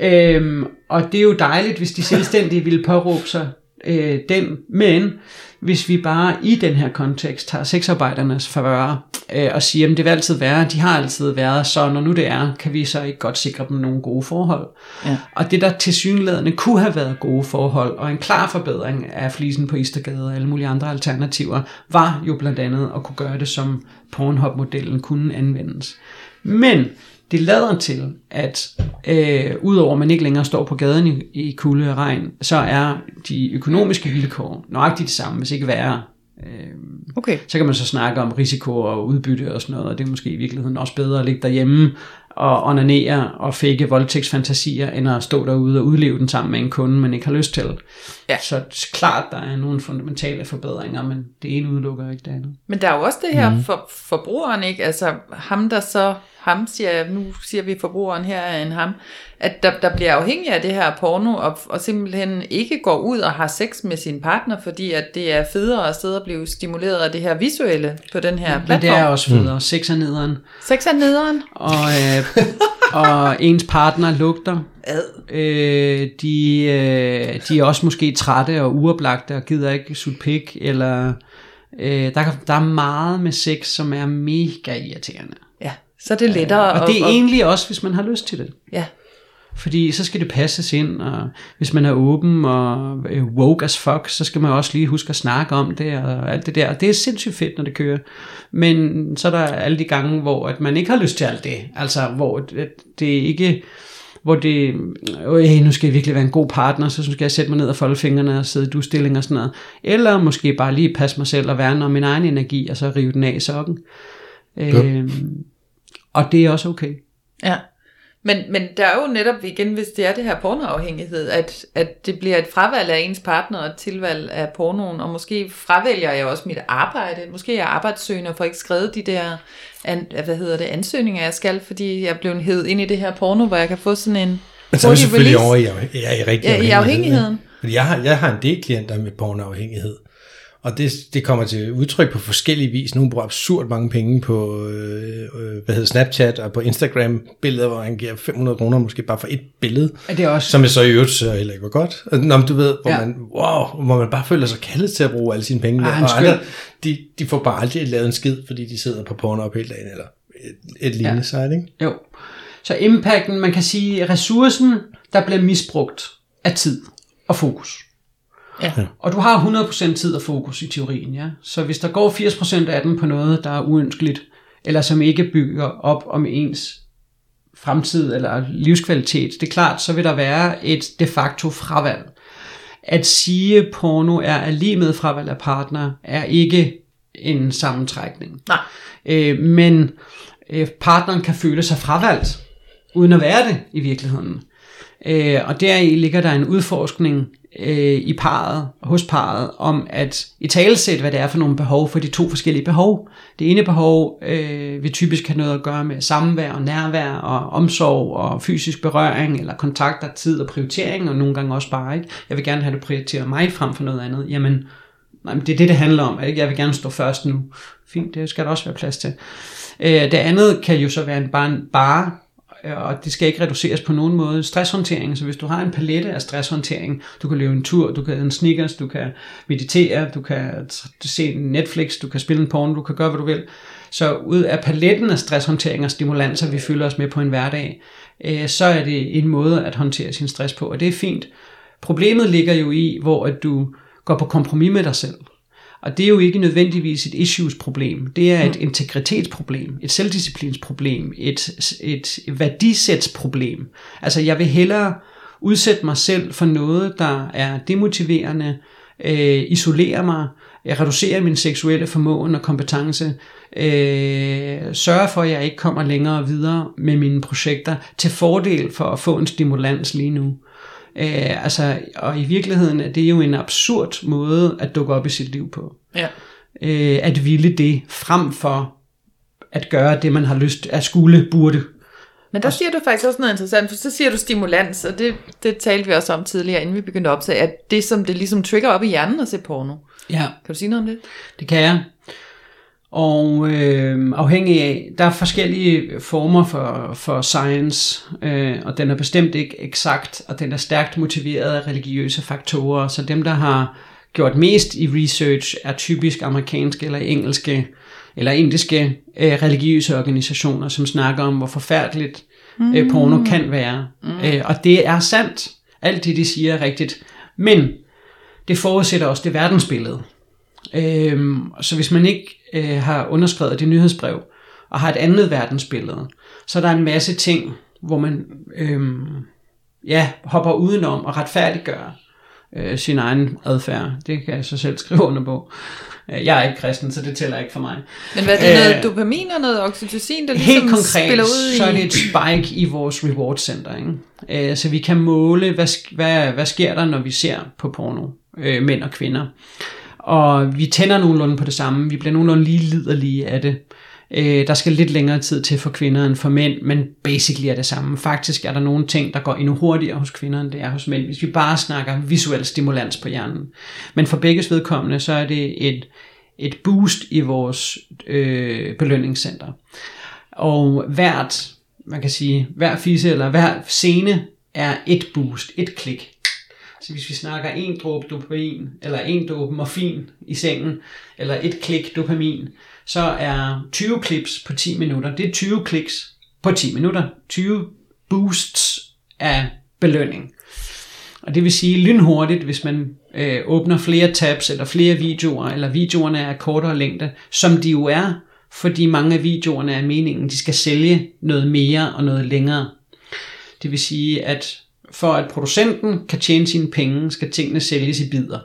øhm, og det er jo dejligt, hvis de selvstændige ville påråbe sig øh, den, men hvis vi bare i den her kontekst tager sexarbejdernes favør øh, og siger, at det vil altid være, de har altid været, så når nu det er, kan vi så ikke godt sikre dem nogle gode forhold. Ja. Og det der til synlædende kunne have været gode forhold, og en klar forbedring af flisen på Istergade og alle mulige andre alternativer, var jo blandt andet at kunne gøre det, som Pornhub-modellen kunne anvendes. Men det lader til, at øh, udover at man ikke længere står på gaden i, i kulde og regn, så er de økonomiske vilkår nøjagtigt de samme, hvis ikke værre. Øh, Okay. så kan man så snakke om risiko og udbytte og sådan noget, og det er måske i virkeligheden også bedre at ligge derhjemme og onanere og fække voldtægtsfantasier, end at stå derude og udleve den sammen med en kunde, man ikke har lyst til. Ja. Så klart, der er nogle fundamentale forbedringer, men det ene udelukker ikke det andet. Men der er jo også det her mm. for forbrugeren, ikke? Altså ham, der så, ham siger jeg, nu siger vi forbrugeren her er en ham, at der, der bliver afhængig af det her porno, og, og simpelthen ikke går ud og har sex med sin partner, fordi at det er federe at sidde og blive stimuleret af det her visuelle på den her Men platform. det er også federe. Mm. Sex er nederen. Sex er nederen. Og, øh, og ens partner lugter. Ad. Øh, de, øh, de er også måske trætte og uoplagte og gider ikke sutte pik, eller øh, der, der er meget med sex, som er mega irriterende. Ja, så er det lettere. Og det er at, egentlig også, hvis man har lyst til det. Ja, Fordi så skal det passes ind, og hvis man er åben og øh, woke as fuck, så skal man også lige huske at snakke om det og alt det der. Og det er sindssygt fedt, når det kører. Men så er der alle de gange, hvor at man ikke har lyst til alt det. Altså, hvor det, ikke hvor det, øh, nu skal jeg virkelig være en god partner, så skal jeg sætte mig ned og folde fingrene og sidde i du-stilling og sådan noget. Eller måske bare lige passe mig selv og værne om min egen energi, og så rive den af i sokken. Øh, og det er også okay. ja. Men, men der er jo netop igen, hvis det er det her pornoafhængighed, at, at det bliver et fravalg af ens partner og et tilvalg af pornoen, og måske fravælger jeg også mit arbejde. Måske er jeg arbejdssøgende og får ikke skrevet de der an, hvad hedder det, ansøgninger, jeg skal, fordi jeg er blevet hævet ind i det her porno, hvor jeg kan få sådan en Men så er vi selvfølgelig release. over i, ja, i rigtig Ja, i afhængighed. afhængigheden. Fordi jeg har, jeg har en del klienter med pornoafhængighed. Og det, det kommer til udtryk på forskellige vis. Nogle bruger absurd mange penge på øh, øh, hvad hedder Snapchat og på Instagram billeder, hvor han giver 500 kroner måske bare for et billede. Er det også Som jeg så i øvrigt så heller ikke var godt. Nå, men du ved, hvor, Ja. man, wow, hvor man bare føler sig kaldet til at bruge alle sine penge. Ah, og andre, de, de får bare aldrig lavet en skid, fordi de sidder på porno op hele dagen, eller et, et lignende ja. site, ikke? Jo. Så impacten, man kan sige, ressourcen, der bliver misbrugt, er tid og fokus. Ja. Og du har 100% tid og fokus i teorien, ja. Så hvis der går 80% af den på noget, der er uønskeligt, eller som ikke bygger op om ens fremtid eller livskvalitet, det er klart, så vil der være et de facto fravalg. At sige porno er allig med fravalg af partner, er ikke en sammentrækning. Nej. Øh, men øh, partneren kan føle sig fravalgt, uden at være det i virkeligheden. Øh, og deri ligger der en udforskning øh, i parret, hos parret, om at i talesæt, hvad det er for nogle behov for de to forskellige behov. Det ene behov øh, vil typisk have noget at gøre med samvær og nærvær og omsorg og fysisk berøring eller kontakt tid og prioritering, og nogle gange også bare ikke. Jeg vil gerne have, at du prioriterer mig frem for noget andet. Jamen, nej, men det er det, det handler om. Ikke? Jeg vil gerne stå først nu. Fint, det skal der også være plads til. Øh, det andet kan jo så være en bare, en bare Øh, og det skal ikke reduceres på nogen måde. Stresshåndtering, så hvis du har en palette af stresshåndtering, du kan løbe en tur, du kan en sneakers, du kan meditere, du kan se Netflix, du kan spille en porno, du kan gøre, hvad du vil. Så ud af paletten af stresshåndtering og stimulanser, vi fylder os med på en hverdag, øh, så er det en måde at håndtere sin stress på, og det er fint. Problemet ligger jo i, hvor at du går på kompromis med dig selv. Og det er jo ikke nødvendigvis et issues-problem. Det er et integritetsproblem, et selvdisciplinsproblem, et, et værdisætsproblem. Altså jeg vil hellere udsætte mig selv for noget, der er demotiverende, øh, isolere mig, øh, reducere min seksuelle formåen og kompetence, øh, sørge for, at jeg ikke kommer længere videre med mine projekter, til fordel for at få en stimulans lige nu. Øh, altså, og i virkeligheden er det jo en absurd måde at dukke op i sit liv på. Ja. Øh, at ville det, frem for at gøre det, man har lyst at skulle, burde. Men der siger du faktisk også noget interessant, for så siger du stimulans, og det, det talte vi også om tidligere, inden vi begyndte at optage, at det som det ligesom trigger op i hjernen at se porno. Ja, Kan du sige noget om det? det kan jeg. Og øh, afhængig af, der er forskellige former for, for science, øh, og den er bestemt ikke eksakt, og den er stærkt motiveret af religiøse faktorer. Så dem, der har gjort mest i research, er typisk amerikanske eller engelske eller indiske øh, religiøse organisationer, som snakker om, hvor forfærdeligt øh, porno kan være. Mm. Øh, og det er sandt. Alt det, de siger, er rigtigt. Men det forudsætter også det verdensbillede. Øhm, så hvis man ikke øh, har underskrevet det nyhedsbrev, og har et andet verdensbillede, så er der en masse ting, hvor man øhm, ja, hopper udenom og retfærdiggør øh, sin egen adfærd. Det kan jeg så selv skrive under på. Øh, Jeg er ikke kristen, så det tæller ikke for mig. Men hvad er det, noget Øh, dopamin og noget oxytocin, der ligesom Helt konkret, spiller ud i... så er det et spike i vores reward center. Ikke? Øh, Så vi kan måle, hvad, hvad, hvad sker der, når vi ser på porno, øh, mænd og kvinder. Og vi tænder nogenlunde på det samme. Vi bliver nogenlunde lige liderlige af det. Øh, der skal lidt længere tid til for kvinder end for mænd, men basically er det samme. Faktisk er der nogle ting, der går endnu hurtigere hos kvinder, end det er hos mænd, hvis vi bare snakker visuel stimulans på hjernen. Men for begges vedkommende, så er det et, et boost i vores øh, belønningscenter. Og hvert, man kan sige, hver fise eller hver scene er et boost, et klik. Så hvis vi snakker en dråbe dopamin, eller en dråbe morfin i sengen, eller et klik dopamin, så er 20 klips på 10 minutter, det er 20 kliks på 10 minutter. 20 boosts af belønning. Og det vil sige lynhurtigt, hvis man øh, åbner flere tabs eller flere videoer, eller videoerne er kortere længde, som de jo er, fordi mange af videoerne er meningen, de skal sælge noget mere og noget længere. Det vil sige, at for at producenten kan tjene sine penge, skal tingene sælges i bidder.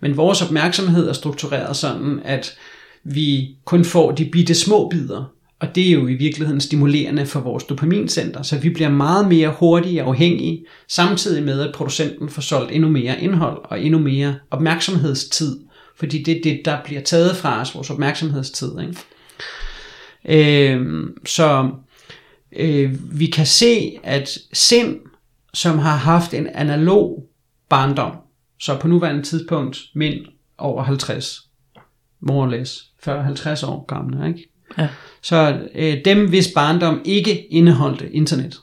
Men vores opmærksomhed er struktureret sådan, at vi kun får de bitte små bidder. Og det er jo i virkeligheden stimulerende for vores dopamincenter, så vi bliver meget mere hurtige og afhængige, samtidig med at producenten får solgt endnu mere indhold og endnu mere opmærksomhedstid. Fordi det er det, der bliver taget fra os, vores opmærksomhedstid. Ikke? Øh, så øh, vi kan se, at sind, som har haft en analog barndom, så på nuværende tidspunkt mænd over 50, more or less, 40-50 år gamle, ikke? Ja. Så øh, dem, hvis barndom ikke indeholdte internet,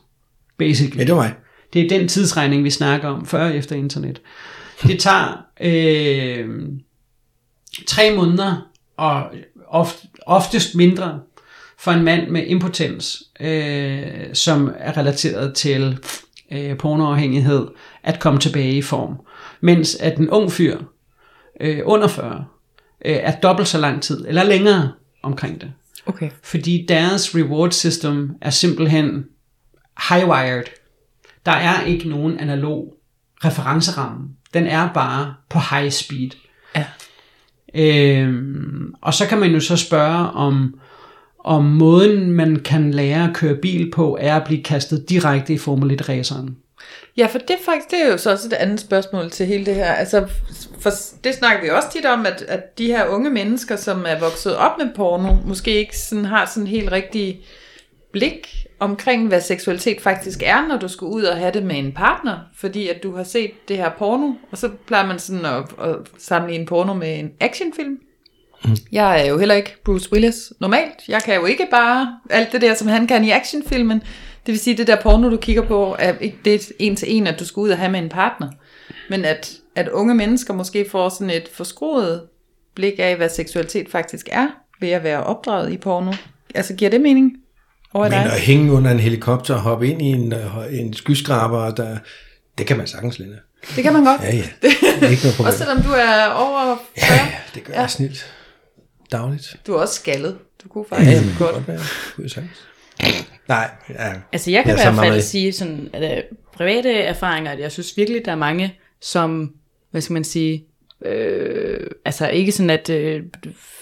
basically. Ja, det var mig. Det er den tidsregning, vi snakker om, før og efter internet. Det tager øh, tre måneder, og ofte, oftest mindre, for en mand med impotens, øh, som er relateret til øh, pornoafhængighed, at komme tilbage i form. Mens at en ung fyr øh, under 40 øh, er dobbelt så lang tid, eller længere omkring det. Okay. Fordi deres reward system er simpelthen high-wired. Der er ikke nogen analog referenceramme. Den er bare på high speed. Ja. Øhm, og så kan man jo så spørge om, om måden man kan lære at køre bil på, er at blive kastet direkte i Formel 1 raceren. Ja, for det er faktisk det er jo så også et andet spørgsmål til hele det her. Altså, for det snakker vi også tit om, at, at de her unge mennesker, som er vokset op med porno, måske ikke sådan, har sådan helt rigtig blik omkring, hvad seksualitet faktisk er, når du skal ud og have det med en partner, fordi at du har set det her porno, og så plejer man sådan at, at sammenligne porno med en actionfilm. Jeg er jo heller ikke Bruce Willis normalt. Jeg kan jo ikke bare alt det der, som han kan i actionfilmen. Det vil sige, det der porno, du kigger på, er ikke det en til en, at du skal ud og have med en partner. Men at, at unge mennesker måske får sådan et forskruet blik af, hvad seksualitet faktisk er, ved at være opdraget i porno. Altså, giver det mening over Men dig? at hænge under en helikopter og hoppe ind i en, øh, en skyskraber, der, det kan man sagtens, Linde. Det kan man godt. Ja, ja. Det er ikke noget problem. Også selvom du er over 40. Ja, ja, det gør Ja. jeg snilt. Dagligt. Du er også skaldet. Du kunne faktisk ja, ja, det kan godt. godt være. Kunne jeg. Nej, ja. Altså jeg kan Ja, i så hvert fald meget- sige sådan, at øh, private erfaringer, at jeg synes virkelig, der er mange, som, hvad skal man sige, øh, altså ikke sådan, at, øh,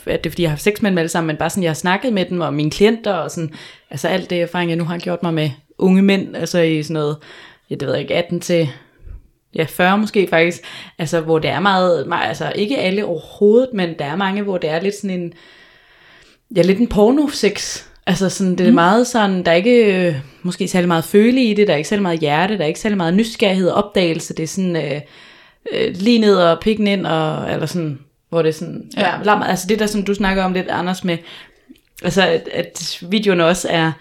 at det er fordi, jeg har haft sex med dem alle sammen, men bare sådan, jeg har snakket med dem og mine klienter, og sådan, altså alt det erfaring, jeg nu har gjort mig med unge mænd, altså i sådan noget, ja, det ved jeg ikke, 18 til ja, 40 måske faktisk, altså hvor det er meget, meget, altså ikke alle overhovedet, men der er mange, hvor det er lidt sådan en, ja, lidt en porno-sex. Altså sådan, det er meget sådan, der er ikke øh, måske særlig meget føle i det, der er ikke særlig meget hjerte, der er ikke særlig meget nysgerrighed og opdagelse, det er sådan øh, øh, lige ned og pikken ind, og, eller sådan, hvor det er sådan, Ja. ja. altså det der, som du snakker om lidt, Anders, med, altså at, at videoen også er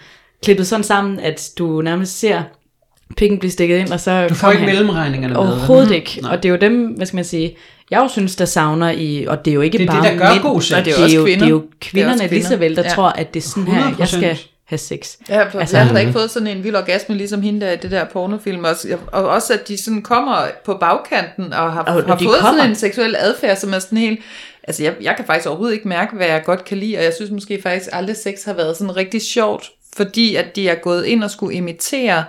klippet sådan sammen, at du nærmest ser pikken blive stikket ind, og så Du får ikke han- mellemregningerne med. Overhovedet Mhm. ikke. Nej. Og det er jo dem, hvad skal man sige, jeg jo synes, der savner i, og det er jo ikke Det er det, bare der gør mænd, god sex. Og det er jo det er også jo, kvinder. det er jo Det er kvinderne også lige så vel, der kvinder. tror, at det er sådan her, jeg skal 100%. have sex. Ja, for Altså- jeg har da ikke fået sådan en vild orgasme, ligesom hende der i det der pornofilm. Også, og også, at de sådan kommer på bagkanten og har, Og har de fået kommer. sådan en seksuel adfærd, som er sådan helt... Altså, jeg, jeg kan faktisk overhovedet ikke mærke, hvad jeg godt kan lide, og jeg synes måske faktisk aldrig, sex har været sådan rigtig sjovt, fordi at de er gået ind og skulle imitere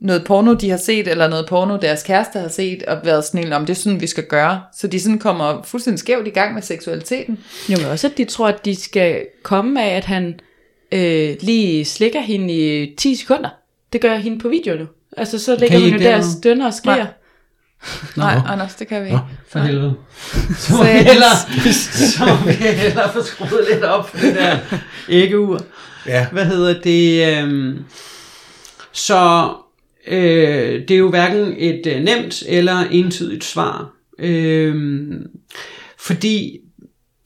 noget porno, de har set, eller noget porno, deres kæreste har set, og været sådan om, det er sådan, vi skal gøre. Så de sådan kommer fuldstændig skævt i gang med seksualiteten. Jo, men også, at de tror, at de skal komme af, at han øh, lige slikker hende i 10 sekunder. Det gør hende på video nu. Altså, så ligger hun jo der og stønner og skriger. Nej. Nej, Anders, det kan vi ikke. For helvede. Så må Så vi hellere, så må vi hellere få skruet lidt op for det der æggeur. Ja. Hvad hedder det? øhm, så øh, det er jo hverken et øh, nemt eller entydigt svar. Øh, fordi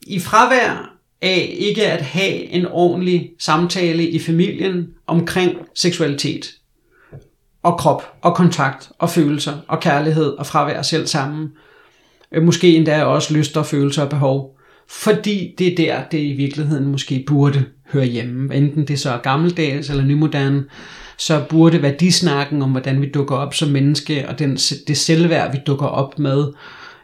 i fravær af ikke at have en ordentlig samtale i familien omkring seksualitet og krop og kontakt og følelser og kærlighed og fravær selv sammen, øh, måske endda også lyster, følelser og behov, fordi det er der, det i virkeligheden måske burde høre hjemme. Enten det så er gammeldags eller nymoderne, så burde værdisnakken om, hvordan vi dukker op som menneske, og den, det selvværd, vi dukker op med,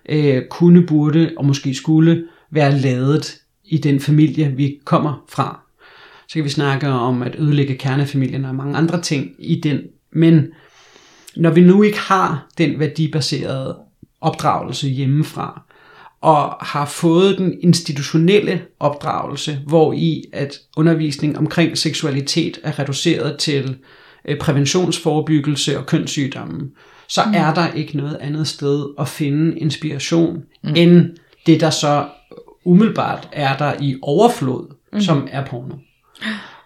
øh, kunne, burde og måske skulle være ladet i den familie, vi kommer fra. Så kan vi snakke om at ødelægge kernefamilien og mange andre ting i den. Men når vi nu ikke har den værdibaserede opdragelse hjemmefra, og har fået den institutionelle opdragelse, hvor i at undervisning omkring seksualitet er reduceret til øh, præventionsforebyggelse og kønssygdomme, så mm. er der ikke noget andet sted at finde inspiration, mm. end det, der så umiddelbart er der i overflod, mm. som er porno.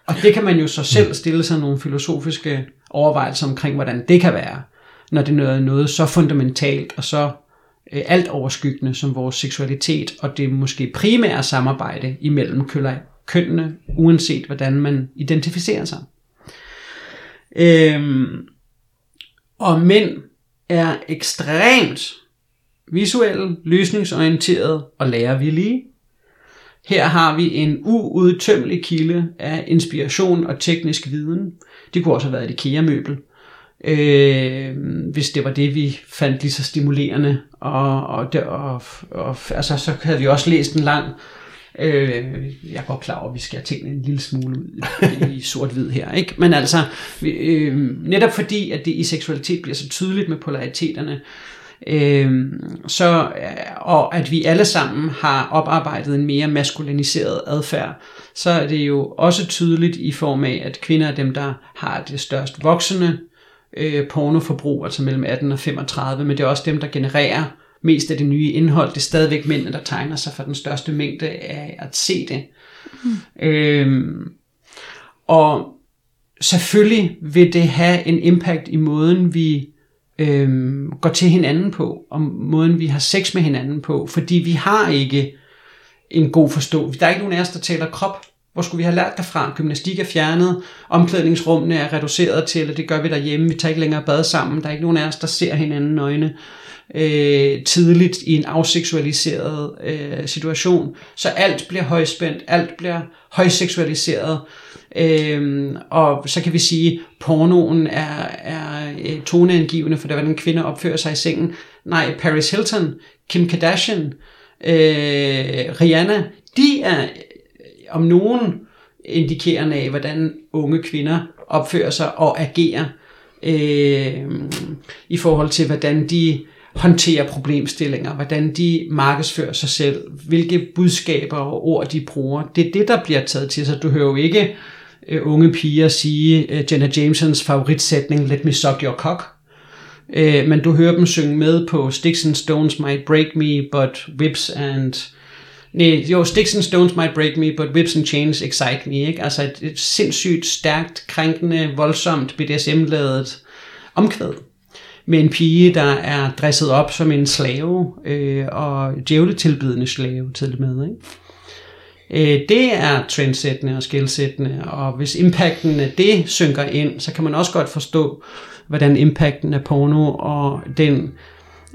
Og det kan man jo så selv stille sig nogle filosofiske overvejelser omkring, hvordan det kan være, når det er noget, noget så fundamentalt og så øh, alt overskyggende som vores seksualitet, og det måske primære samarbejde imellem kønnene, uanset hvordan man identificerer sig. Øhm, og mænd er ekstremt visuelle, løsningsorienterede og lærervillige. Her har vi en uudtømmelig kilde af inspiration og teknisk viden. Det kunne også have været et IKEA-møbel, øh, hvis det var det, vi fandt lige så stimulerende. Og, og, og, og altså, så havde vi også læst en lang... Øh, jeg går klar over, at vi skal have tingene en lille smule ud i, sort-hvid her. Ikke? Men altså, vi, øh, netop fordi, at det i seksualitet bliver så tydeligt med polariteterne, øh, så, øh, og at vi alle sammen har oparbejdet en mere maskuliniseret adfærd, så er det jo også tydeligt i form af, at kvinder er dem, der har det størst voksende øh, pornoforbrug, altså mellem 18 og 35, men det er også dem, der genererer mest af det nye indhold. Det er stadigvæk mændene, der tegner sig for den største mængde af at se det. Mm. Øhm, og selvfølgelig vil det have en impact i måden, vi øhm, går til hinanden på, og måden, vi har sex med hinanden på, fordi vi har ikke en god forståelse. Der er ikke nogen af os, der taler krop. Hvor skulle vi have lært det fra? Gymnastik er fjernet, omklædningsrummene er reduceret til, at det gør vi derhjemme, vi tager ikke længere bad sammen, der er ikke nogen af os, der ser hinanden øjne øh, tidligt i en afseksualiseret øh, situation. Så alt bliver højspændt, alt bliver højseksualiseret, øh, og så kan vi sige, at pornoen er, er øh, toneangivende for det, hvordan kvinder opfører sig i sengen. Nej, Paris Hilton, Kim Kardashian, øh, Rihanna, de er øh, om nogen indikerende af, hvordan unge kvinder opfører sig og agerer øh, i forhold til, hvordan de håndterer problemstillinger, hvordan de markedsfører sig selv, hvilke budskaber og ord de bruger. Det er det, der bliver taget til sig. Du hører jo ikke øh, unge piger sige øh, Jenna Jamesons favoritsætning, let me suck your cock. Øh, men du hører dem synge med på Sticks and Stones might break me, but whips and... Nej, jo, Sticks and Stones might break me, but whips and chains excite me. Ikke? Altså et, et sindssygt stærkt, krænkende, voldsomt, BDSM-ladet omkvæd med en pige, der er dresset op som en slave, øh, og djævletilbydende slave til med. Ikke? Øh, det er trendsættende og skældsættende, og hvis impacten af det synker ind, så kan man også godt forstå, hvordan impacten af porno og den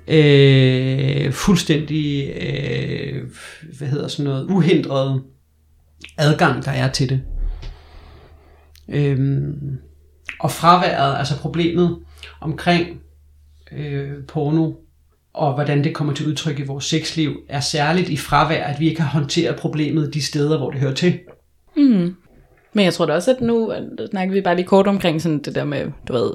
øh, fuldstændig øh, hvad hedder sådan noget, uhindrede adgang, der er til det. Øhm, og fraværet, altså problemet omkring øh, porno, og hvordan det kommer til udtryk i vores sexliv, er særligt i fravær, at vi ikke har håndteret problemet de steder, hvor det hører til. Mm. Men jeg tror da også, at nu snakker vi bare lige kort omkring sådan det der med, du ved,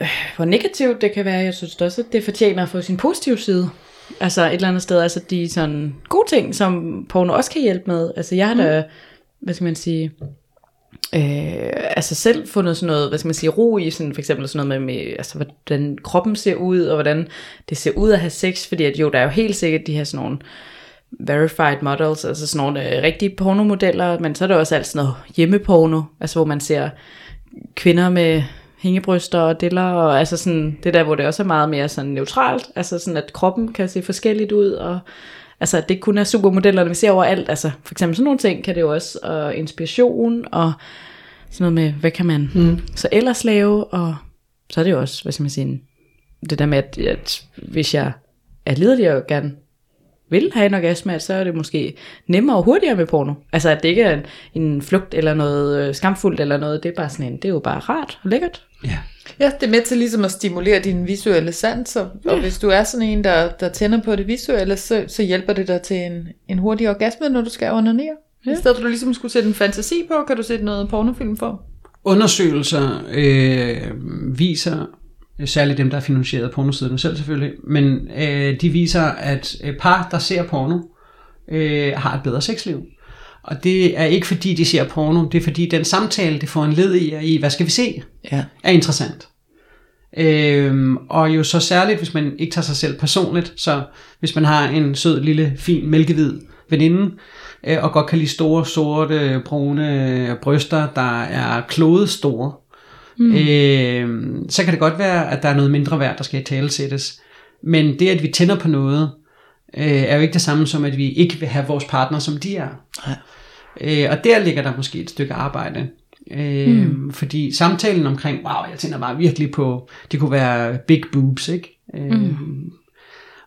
øh, hvor negativt det kan være. Jeg synes også, at det fortjener at få sin positive side. Altså et eller andet sted, altså de sådan gode ting, som porno også kan hjælpe med. Altså jeg har da, mm. hvad skal man sige, øh, altså selv fundet sådan noget, hvad skal man sige, ro i, sådan for eksempel sådan noget med, med altså, hvordan kroppen ser ud, og hvordan det ser ud at have sex, fordi at jo, der er jo helt sikkert de her sådan nogle verified models, altså sådan nogle øh, rigtige pornomodeller, men så er der også alt sådan noget hjemmeporno, altså hvor man ser kvinder med hængebryster og diller, og altså sådan, det der, hvor det også er meget mere sådan neutralt, altså sådan, at kroppen kan se forskelligt ud, og altså, at det kun er supermodellerne, vi ser overalt, altså for eksempel sådan nogle ting kan det jo også, og inspiration, og sådan noget med, hvad kan man mm. så ellers lave, og så er det jo også, hvad skal man sige, det der med, at, at hvis jeg er liderlig og gerne vil have en orgasme, så er det måske nemmere og hurtigere med porno. Altså at det ikke er en, en flugt eller noget øh, skamfuldt eller noget, det er bare sådan en, det er jo bare rart og lækkert. Ja. Ja, det er med til ligesom at stimulere dine visuelle sanser, ja. og hvis du er sådan en, der, der tænder på det visuelle, så, så hjælper det dig til en, en hurtig orgasme, når du skal onanere. Ja. I stedet for at du ligesom skulle sætte en fantasi på, kan du sætte noget pornofilm på. Undersøgelser øh, viser, særligt dem, der er finansieret pornosiderne selv selvfølgelig, men øh, de viser, at par, der ser porno, øh, har et bedre sexliv. Og det er ikke fordi, de ser porno, det er fordi den samtale, det får en led i, i hvad skal vi se, Ja. er interessant. Øhm, og jo så særligt, hvis man ikke tager sig selv personligt, så hvis man har en sød, lille, fin, mælkehvid veninde, øh, og godt kan lide store, sorte, brune bryster, der er klodestore, mm. øh, så kan det godt være, at der er noget mindre værd, der skal i tale sættes. Men det, at vi tænder på noget, øh, er jo ikke det samme som, at vi ikke vil have vores partner, som de er. Nej. Øh, og der ligger der måske et stykke arbejde. Øh, mm. Fordi samtalen omkring, wow, jeg tænder bare virkelig på, det kunne være big boobs, ikke? Øh, mm.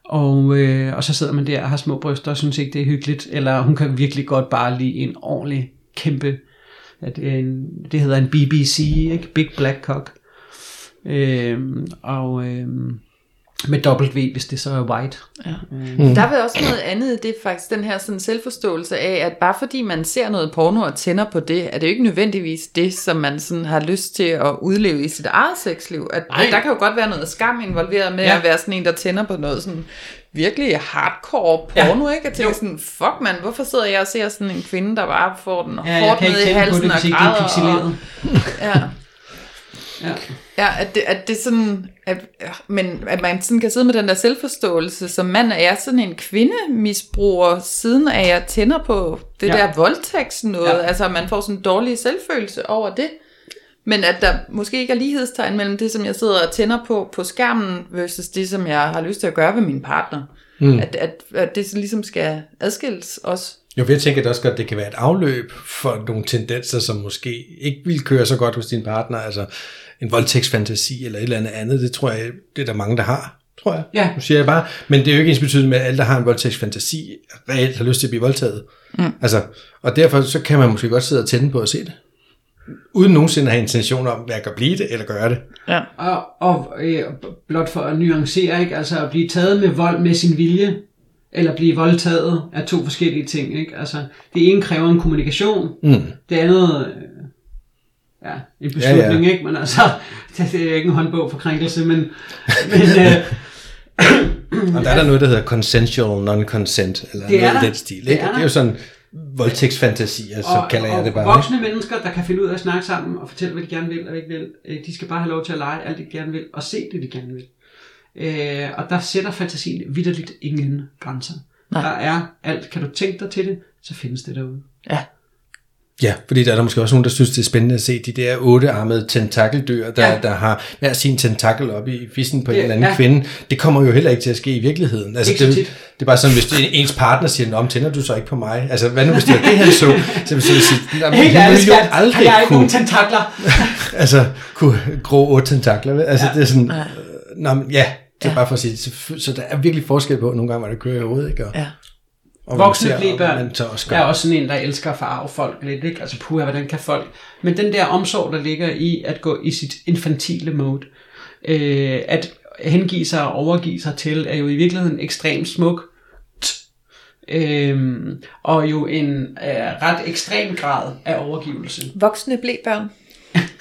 og, øh, og så sidder man der og har små bryster og synes ikke, det er hyggeligt. Eller hun kan virkelig godt bare lide en ordentlig kæmpe, at det, er en, det hedder en BBC, ikke? Big Black Cock. Øh, og øh, med dobbelt V, hvis det så er white. Ja. Mm. Der er også noget andet, det er faktisk den her sådan selvforståelse af, at bare fordi man ser noget porno og tænder på det, er det jo ikke nødvendigvis det, som man sådan har lyst til at udleve i sit eget sexliv. At, at der kan jo godt være noget skam involveret med Ja. at være sådan en, der tænder på noget sådan virkelig hardcore porno, Ja. ikke? At tænke Jo. sådan, fuck man, hvorfor sidder jeg og ser sådan en kvinde, der bare får den Ja, hårdt ned i halsen det, og er græder. Og, ja. Ja. Ja, at det, at det sådan, at, men at man sådan kan sidde med den der selvforståelse, som mand er jeg sådan en kvindemisbruger, siden af jeg tænder på det Ja. der voldtægts noget, Ja. altså man får sådan en dårlig selvfølelse over det. Men at der måske ikke er lighedstegn mellem det, som jeg sidder og tænder på på skærmen, versus det, som jeg har lyst til at gøre ved min partner. Mm. At, at, at det ligesom skal adskilles også. Jo, for jeg tænker det også godt, det kan være et afløb for nogle tendenser, som måske ikke vil køre så godt hos din partner, altså en voldtægtsfantasi eller et eller andet andet, det tror jeg, det er der mange, der har, tror jeg. Ja. Nu siger jeg bare, men det er jo ikke ens betydende med, at alle, der har en voldtægtsfantasi, reelt har lyst til at blive voldtaget. Mm. Altså, og derfor så kan man måske godt sidde og tænde på at se det. Uden nogensinde at have intention om, hverken at blive det eller gøre det. Ja. Og, og øh, blot for at nuancere, ikke? altså at blive taget med vold med sin vilje, eller blive voldtaget, er to forskellige ting. Ikke? Altså, det ene kræver en kommunikation, Mm. det andet, øh, ja, en beslutning, Ja, ja, ikke? Men altså, det, det er ikke en håndbog for krænkelse, men, men øh, Og der er der noget, der hedder consensual non-consent, eller Det noget i der. den stil. Det Ikke? er Det er jo sådan voldtægtsfantasier, så og, kalder jeg og det bare. voksne mennesker, der kan finde ud af at snakke sammen og fortælle, hvad de gerne vil og ikke vil, øh, de skal bare have lov til at lege alt, det de gerne vil, og se det, de gerne vil. Øh, og der sætter fantasien vidderligt ingen grænser. Nej. Der er alt. Kan du tænke dig til det, så findes det derude. Ja. Ja, fordi der er der måske også nogen, der synes, det er spændende at se de der ottearmede tentakeldyr, der, Ja. ja. der har hver sin tentakel op i fissen på en Det- eller anden ja. ja. kvinde. Det kommer jo heller ikke til at ske i virkeligheden. Altså, Ikke så det, tit. det er bare sådan, hvis det, ens partner siger, om tænder du så ikke på mig? Altså, hvad nu hvis det var det, han så? Så vil jeg sige, "Nå, men Helt ærligt, jo aldrig har jeg ikke nogen kunne, tentakler? altså, kunne grå otte tentakler. Altså, Ja. ja. det er sådan, øh, nå, ja, det er bare for at sige, så, så der er virkelig forskel på nogle gange, hvad der kører i hovedet, ikke? Og, Ja. og Voksne blæbørn. er også sådan en, der elsker at farve folk lidt, ikke? Altså, puha, hvordan kan folk... Men den der omsorg, der ligger i at gå i sit infantile mode, øh, at hengive sig og overgive sig til, er jo i virkeligheden ekstremt smuk. Øhm, og jo en øh, ret ekstrem grad af overgivelse. Voksne blæbørn.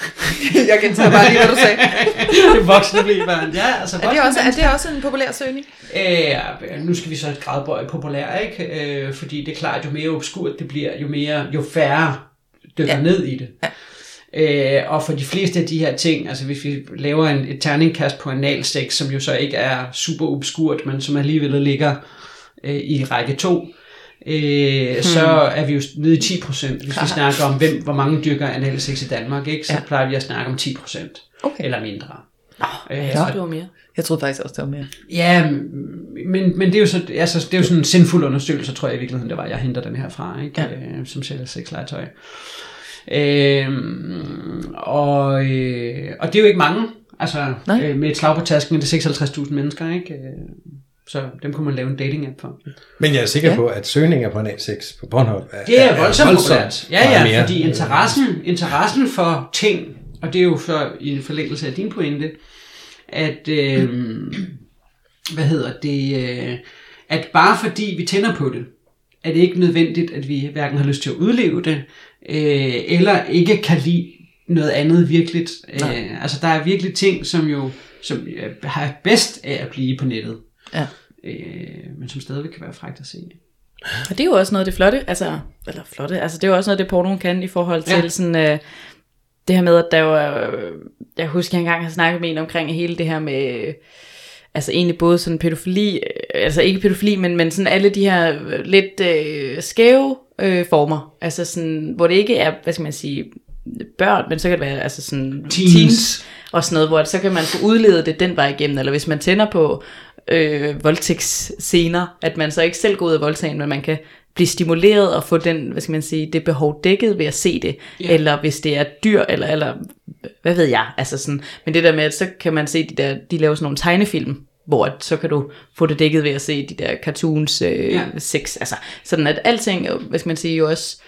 jeg gentager bare lige, hvad du sagde. det voksne blæbørn. Ja, altså Er det, også, er det også en populær søgning? Øh, nu skal vi så gradbøje populær, ikke? Øh, fordi det er klart, jo mere obskurt det bliver, jo, mere, jo færre dykker ja. Ja. ned i det. Ja. Øh, og for de fleste af de her ting, altså hvis vi laver en, et terningkast på analsex, som jo så ikke er super obskurt, men som alligevel ligger øh, i række 2, øh, hmm. så er vi jo nede i 10%. Hvis vi Aha. snakker om, hvem, hvor mange dyrker analsex i Danmark, ikke? så ja. Plejer vi at snakke om 10% Okay. eller mindre. Øh, Jeg tror, det var mere. Jeg troede faktisk også, det var mere. Ja, men, men det er jo så, altså, det er jo sådan en sindfuld undersøgelse, tror jeg i virkeligheden, det var, jeg henter den her fra, ikke? Ja. Øh, som sælger sexlegetøj. Øh, og, øh, og det er jo ikke mange, altså Nej. øh, med et slag på tasken er det 56.000 mennesker, ikke? Så dem kunne man lave en dating app for. Men jeg er sikker Ja. på, at søgninger på en A6 på Pornhub er, Det er voldsomt populært. Ja, ja, mere. fordi interessen, interessen for ting, og det er jo så i en forlængelse af din pointe, at, øh, hvad hedder det, øh, at bare fordi vi tænder på det, er det ikke nødvendigt, at vi hverken har lyst til at udleve det, øh, eller ikke kan lide noget andet virkeligt. Øh, altså der er virkelig ting, som jo som øh, har bedst af at blive på nettet, Ja. øh, men som stadigvæk kan være frækt at se. Og det er jo også noget af det flotte, altså, eller flotte, altså det er jo også noget af det pornoen kan i forhold til Ja. sådan, øh, det her med, at der jo øh, jeg husker, jeg engang har snakket med en omkring hele det her med, øh, altså egentlig både sådan pædofili, øh, altså ikke pædofili, men, men sådan alle de her øh, lidt øh, skæve øh, former, altså sådan, hvor det ikke er, hvad skal man sige, børn, men så kan det være altså sådan Teens. teens og sådan noget, hvor så kan man få udledet det den vej igennem, eller hvis man tænder på øh, voldtægtsscener, at man så ikke selv går ud af voldtagen, men man kan blive stimuleret og få den, hvad skal man sige, det behov dækket ved at se det, yeah. eller hvis det er dyr, eller, eller hvad ved jeg, altså sådan, men det der med, at så kan man se de der, de laver sådan nogle tegnefilm, hvor at, så kan du få det dækket ved at se de der cartoons, øh, yeah. sex, altså sådan at alting, øh, hvad skal man sige, jo også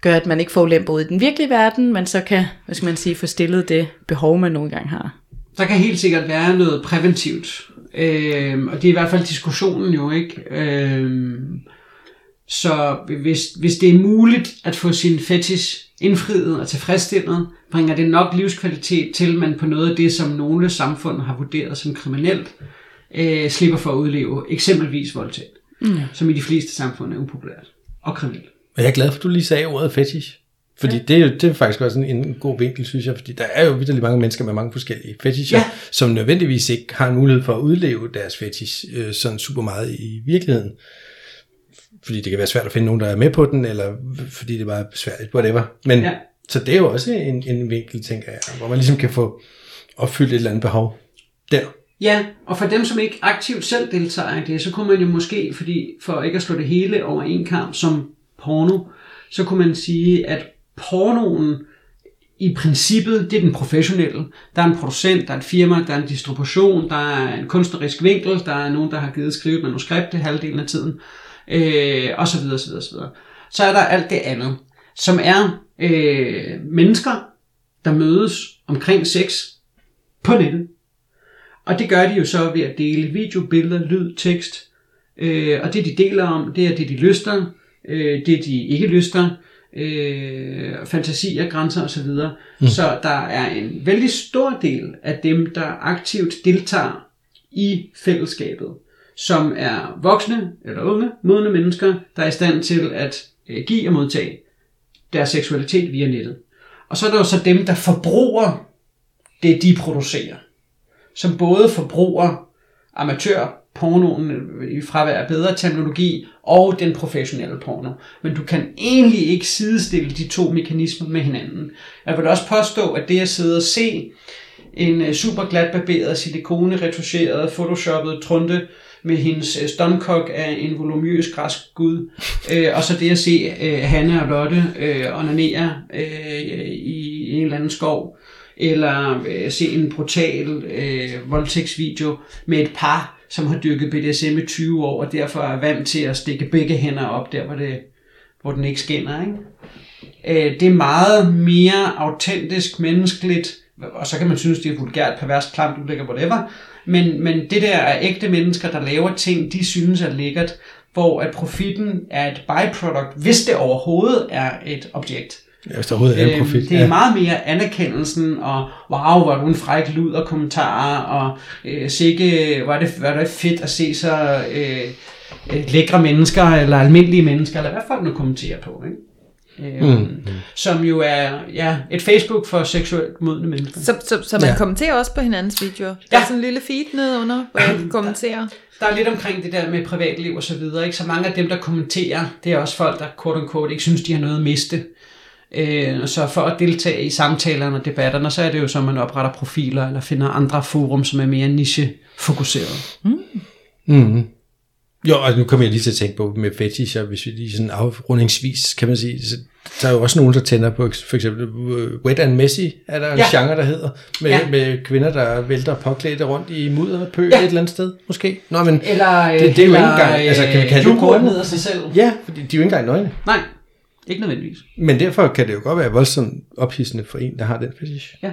gør, at man ikke får ulemper ud i den virkelige verden, men så kan, hvad skal man sige, få stillet det behov, man nogle gange har. Der kan helt sikkert være noget præventivt. Øhm, og det er i hvert fald diskussionen jo, ikke? Øhm, så hvis, hvis det er muligt at få sin fetish indfriet og tilfredsstillet, bringer det nok livskvalitet til, man på noget af det, som nogle samfund har vurderet som kriminelt, øh, slipper for at udleve eksempelvis voldtægt, mm. som i de fleste samfund er upopulært og kriminelt. Og jeg er glad for, at du lige sagde ordet fetish. Fordi ja. det, er jo, det er faktisk også en, en god vinkel, synes jeg. Fordi der er jo virkelig mange mennesker med mange forskellige fetisher, Ja. som nødvendigvis ikke har en mulighed for at udleve deres fetish øh, sådan super meget i virkeligheden. Fordi det kan være svært at finde nogen, der er med på den, eller fordi det er bare besværligt, whatever. Men, ja. Så det er jo også en, en vinkel, tænker jeg, hvor man ligesom kan få opfyldt et eller andet behov der. Ja, og for dem, som ikke aktivt selv deltager i det, så kunne man jo måske, fordi for ikke at slå det hele over en kamp som porno, så kunne man sige, at pornoen i princippet, det er den professionelle. Der er en producent, der er et firma, der er en distribution, der er en kunstnerisk vinkel, der er nogen, der har givet skrive et manuskript det halvdelen af tiden, øh, og så videre, så videre, så videre. Så er der alt det andet, som er øh, mennesker, der mødes omkring sex på nettet. Og det gør de jo så ved at dele video, billeder, lyd, tekst. Øh, og det de deler om, det er det de lyster, øh, det de ikke lyster, øh, fantasier, grænser osv. Mm. Så der er en vældig stor del af dem, der aktivt deltager i fællesskabet, som er voksne eller unge, modne mennesker, der er i stand til at øh, give og modtage deres seksualitet via nettet. Og så er der jo så dem, der forbruger det, de producerer som både forbruger pornoen øh, i fravær af bedre terminologi og den professionelle porno. Men du kan egentlig ikke sidestille de to mekanismer med hinanden. Jeg vil også påstå, at det at sidde og se en øh, super glat barberet, silikone, retuscheret, photoshoppet trunte med hendes øh, af en volumøs græsk gud, øh, og så det at se øh, Hanne og Lotte øh, onanere øh, i en eller anden skov, eller øh, se en brutal øh, voldtægtsvideo med et par, som har dyrket BDSM i 20 år, og derfor er vant til at stikke begge hænder op der, hvor, det, hvor den ikke skinner. Ikke? Øh, det er meget mere autentisk, menneskeligt, og så kan man synes, det er vulgært, perverst, klamt, ulækkert, whatever. Men, men det der er ægte mennesker, der laver ting, de synes er lækkert, hvor at profitten er et byproduct, hvis det overhovedet er et objekt. Ja, hvis der overhovedet er en Øhm, profit. Det er ja. meget mere anerkendelsen, og wow, hvor er du en fræk lud og kommentarer, og øh, sikke, hvor er, det, hvor er det fedt at se så øh, øh, lækre mennesker, eller almindelige mennesker, eller hvad folk nu kommenterer på, ikke? Øhm, Mm. Som jo er ja, et Facebook for seksuelt modne mennesker. Så, så, så man Ja. kommenterer også på hinandens videoer. Der Ja. er sådan en lille feed nedenunder, hvor jeg kan kommentere. Der er lidt omkring det der med privatliv og så videre. Ikke? Så mange af dem, der kommenterer, det er også folk, der quote unquote, ikke synes, de har noget at miste. Øh, så for at deltage i samtalerne og debatterne, så er det jo så, at man opretter profiler eller finder andre forum, som er mere niche-fokuseret. Mm. Jo, og nu kommer jeg lige til at tænke på med fetisher, hvis vi lige sådan afrundingsvis, kan man sige, så der er jo også nogen, der tænder på, for eksempel øh, Wet and Messy, er der en Ja. genre, der hedder, med, Ja. med kvinder, der vælter påklædte rundt i mudder pø Ja. et eller andet sted, måske. Nå, men Eller, Det- det er jo ikke engang- altså, kan vi kalde det ned af sig selv. ja, fordi de er jo ikke engang nøgne. Nej, ikke nødvendigvis. Men derfor kan det jo godt være voldsomt ophidsende for en, der har den fetish. Ja.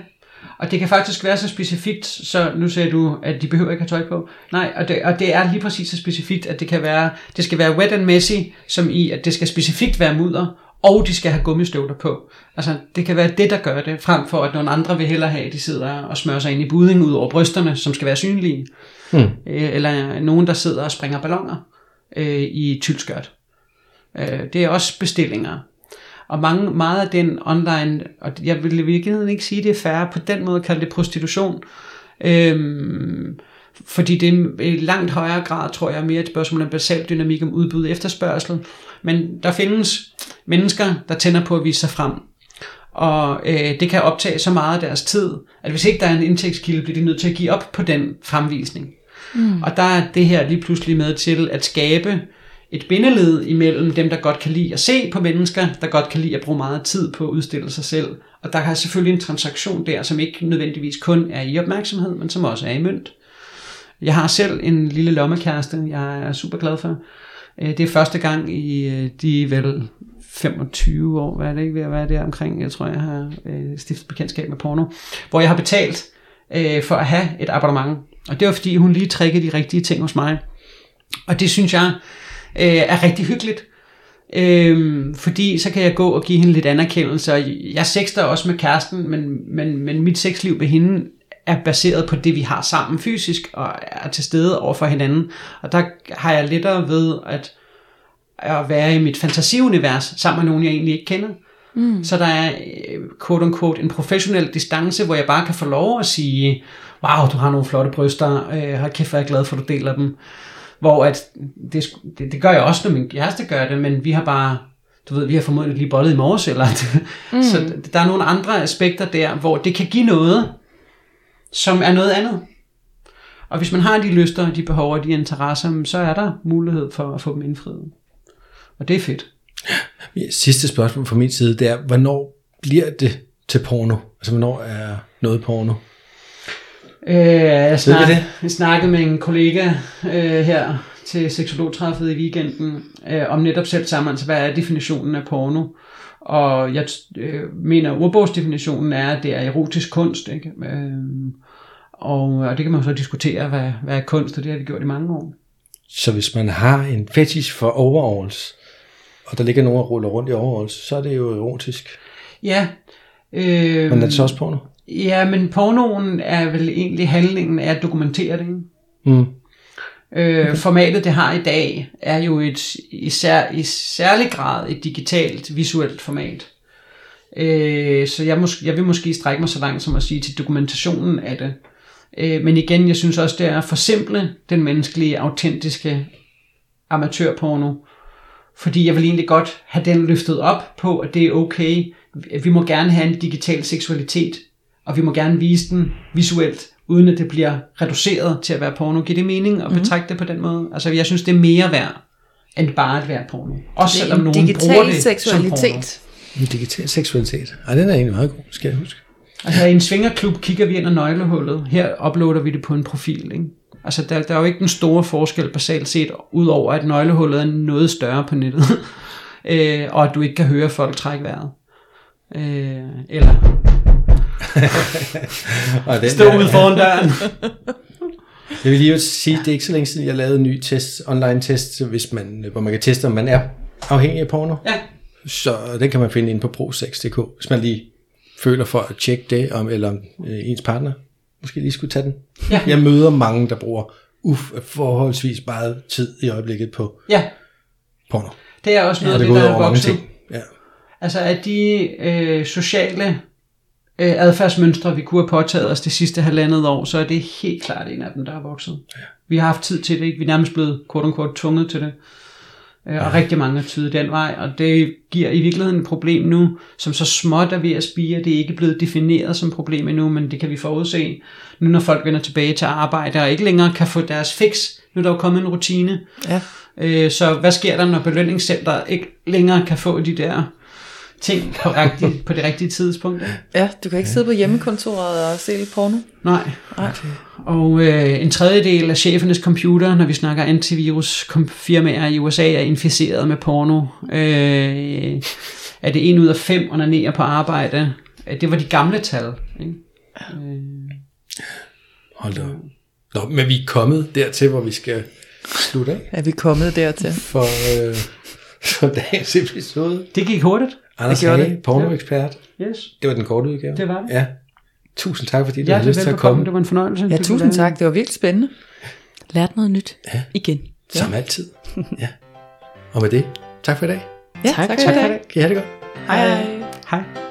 Og det kan faktisk være så specifikt, så nu sagde du, at de behøver ikke have tøj på. Nej, og det, og det er lige præcis så specifikt, at det kan være, det skal være wet and messy, som i, at det skal specifikt være mudder, og de skal have gummistøvler på. Altså, det kan være det, der gør det, frem for at nogle andre vil hellere have, at de sidder og smører sig ind i budingen ud over brysterne, som skal være synlige. Hmm. Øh, eller nogen, der sidder og springer ballonger øh, i tyldskørt. Øh, det er også bestillinger. Og mange, meget af den online, og jeg vil i virkeligheden ikke sige, det er færre på den måde kalde det prostitution, øhm, fordi det er i langt højere grad, tror jeg, mere et spørgsmål om basal dynamik om udbud og efterspørgsel. Men der findes mennesker, der tænder på at vise sig frem. Og øh, det kan optage så meget af deres tid, at hvis ikke der er en indtægtskilde, bliver de nødt til at give op på den fremvisning. Mm. Og der er det her lige pludselig med til at skabe et bindeled imellem dem, der godt kan lide at se på mennesker, der godt kan lide at bruge meget tid på at udstille sig selv. Og der er selvfølgelig en transaktion der, som ikke nødvendigvis kun er i opmærksomhed, men som også er i mønt. Jeg har selv en lille lommekæreste, jeg er super glad for. Øh, det er første gang i øh, de vel 25 år, hvad er det ikke ved at være der omkring, jeg tror jeg har øh, stiftet bekendtskab med porno, hvor jeg har betalt for at have et abonnement. Og det var fordi hun lige trækkede de rigtige ting hos mig. Og det synes jeg øh, er rigtig hyggeligt. Øhm, fordi så kan jeg gå og give hende lidt anerkendelse. Og jeg sexter også med kæresten, men, men, men mit sexliv med hende er baseret på det, vi har sammen fysisk, og er til stede over for hinanden. Og der har jeg lettere ved at, at være i mit fantasiunivers sammen med nogen, jeg egentlig ikke kender. Mm. Så der er øh, quote unquote en professionel distance, hvor jeg bare kan få lov at sige, wow, du har nogle flotte bryster, øh, kæft, hvor er jeg glad for, at du deler dem. Hvor at, det, det, det gør jeg også, når min kæreste gør det, men vi har bare, du ved, vi har formodentlig lige bollet i morges, eller, mm. så der er nogle andre aspekter der, hvor det kan give noget, som er noget andet. Og hvis man har de lyster, de behov og de interesser, så er der mulighed for at få dem indfriet. Og det er fedt. Sidste spørgsmål fra min side, det er, hvornår bliver det til porno? Altså, hvornår er noget porno? Øh, jeg, snak, det? snakkede med en kollega øh, her til seksologtræffet i weekenden øh, om netop selv sammen, altså hvad er definitionen af porno? Og jeg øh, mener, ordbogsdefinitionen er, at det er erotisk kunst. Ikke? Øh, og, og det kan man så diskutere, hvad, hvad er kunst, og det har vi gjort i mange år. Så hvis man har en fetish for overalls, og der ligger nogen, der ruller rundt i overalls, så er det jo erotisk. Ja. Øh, Men er det så også porno? Ja, men pornoen er vel egentlig handlingen af at dokumentere det. Mm. Øh, formatet, det har i dag, er jo et, i, sær, i særlig grad et digitalt, visuelt format. Øh, så jeg, mås- jeg vil måske strække mig så langt som at sige til dokumentationen af det. Øh, men igen, jeg synes også, det er at forsimple den menneskelige, autentiske amatørporno. Fordi jeg vil egentlig godt have den løftet op på, at det er okay. Vi må gerne have en digital seksualitet, og vi må gerne vise den visuelt, uden at det bliver reduceret til at være porno. Giver det mening at betragte det på den måde? Altså, jeg synes, det er mere værd, end bare at være porno. Også Det er selvom en nogen digital bruger det som porno. seksualitet. En digital seksualitet. Ej, den er egentlig meget god, skal jeg huske. Altså i en svingerklub kigger vi ind ad nøglehullet. Her uploader vi det på en profil. Ikke? Altså der, der er jo ikke den store forskel basalt set, udover at nøglehullet er noget større på nettet. øh, og at du ikke kan høre folk trække vejret. Øh, eller Og den stå der- ude foran døren. Jeg vil lige sige, det er ikke så længe siden, jeg lavede en ny test, online test, hvis man, hvor man kan teste, om man er afhængig af porno. Ja. Så den kan man finde inde på pro6.dk, hvis man lige føler for at tjekke det, om, eller om øh, ens partner måske lige skulle tage den. Ja. Jeg møder mange, der bruger uf, forholdsvis meget tid i øjeblikket på ja, porno. det er også noget det af det, ud der er vokset. Ja. Altså at de øh, sociale øh, adfærdsmønstre, vi kunne have påtaget os det sidste halvandet år, så er det helt klart en af dem, der er vokset. Ja. Vi har haft tid til det, ikke? vi er nærmest blevet quote unquote tvunget til det. Øh, og rigtig mange har tydet den vej, og det giver i virkeligheden et problem nu, som så småt er ved at spire. Det er ikke blevet defineret som problem endnu, men det kan vi forudse, nu når folk vender tilbage til arbejde og ikke længere kan få deres fix. Nu er der jo kommet en rutine. Ja. Øh, så hvad sker der, når belønningscenter ikke længere kan få de der ting på, det rigtige tidspunkt? Ikke? Ja, du kan ikke sidde på hjemmekontoret og se lidt porno. Nej. Nej. Og øh, en tredjedel af chefernes computer, når vi snakker antivirus kom- firmaer i USA, er inficeret med porno. Øh, er det en ud af fem onanerer på arbejde? Øh, Det var de gamle tal. Ikke? Hold da. Nå, men vi er kommet dertil, hvor vi skal slutte af Er vi kommet dertil? for, øh, for dagens episode. Det gik hurtigt. Anders gjorde Hage, det. pornoekspert. Yes. Det var den korte udgave. Det var det. Ja. Tusind tak, fordi du Ja, havde lyst til at komme. Det var en fornøjelse. Ja, Det tusind tak. Det var virkelig spændende. Lært noget nyt. Ja. Igen. Som altid. Ja. Og med det, tak for i dag. Ja, Tak tak for for i dag. Kan I have det godt? Hej hej. Hej.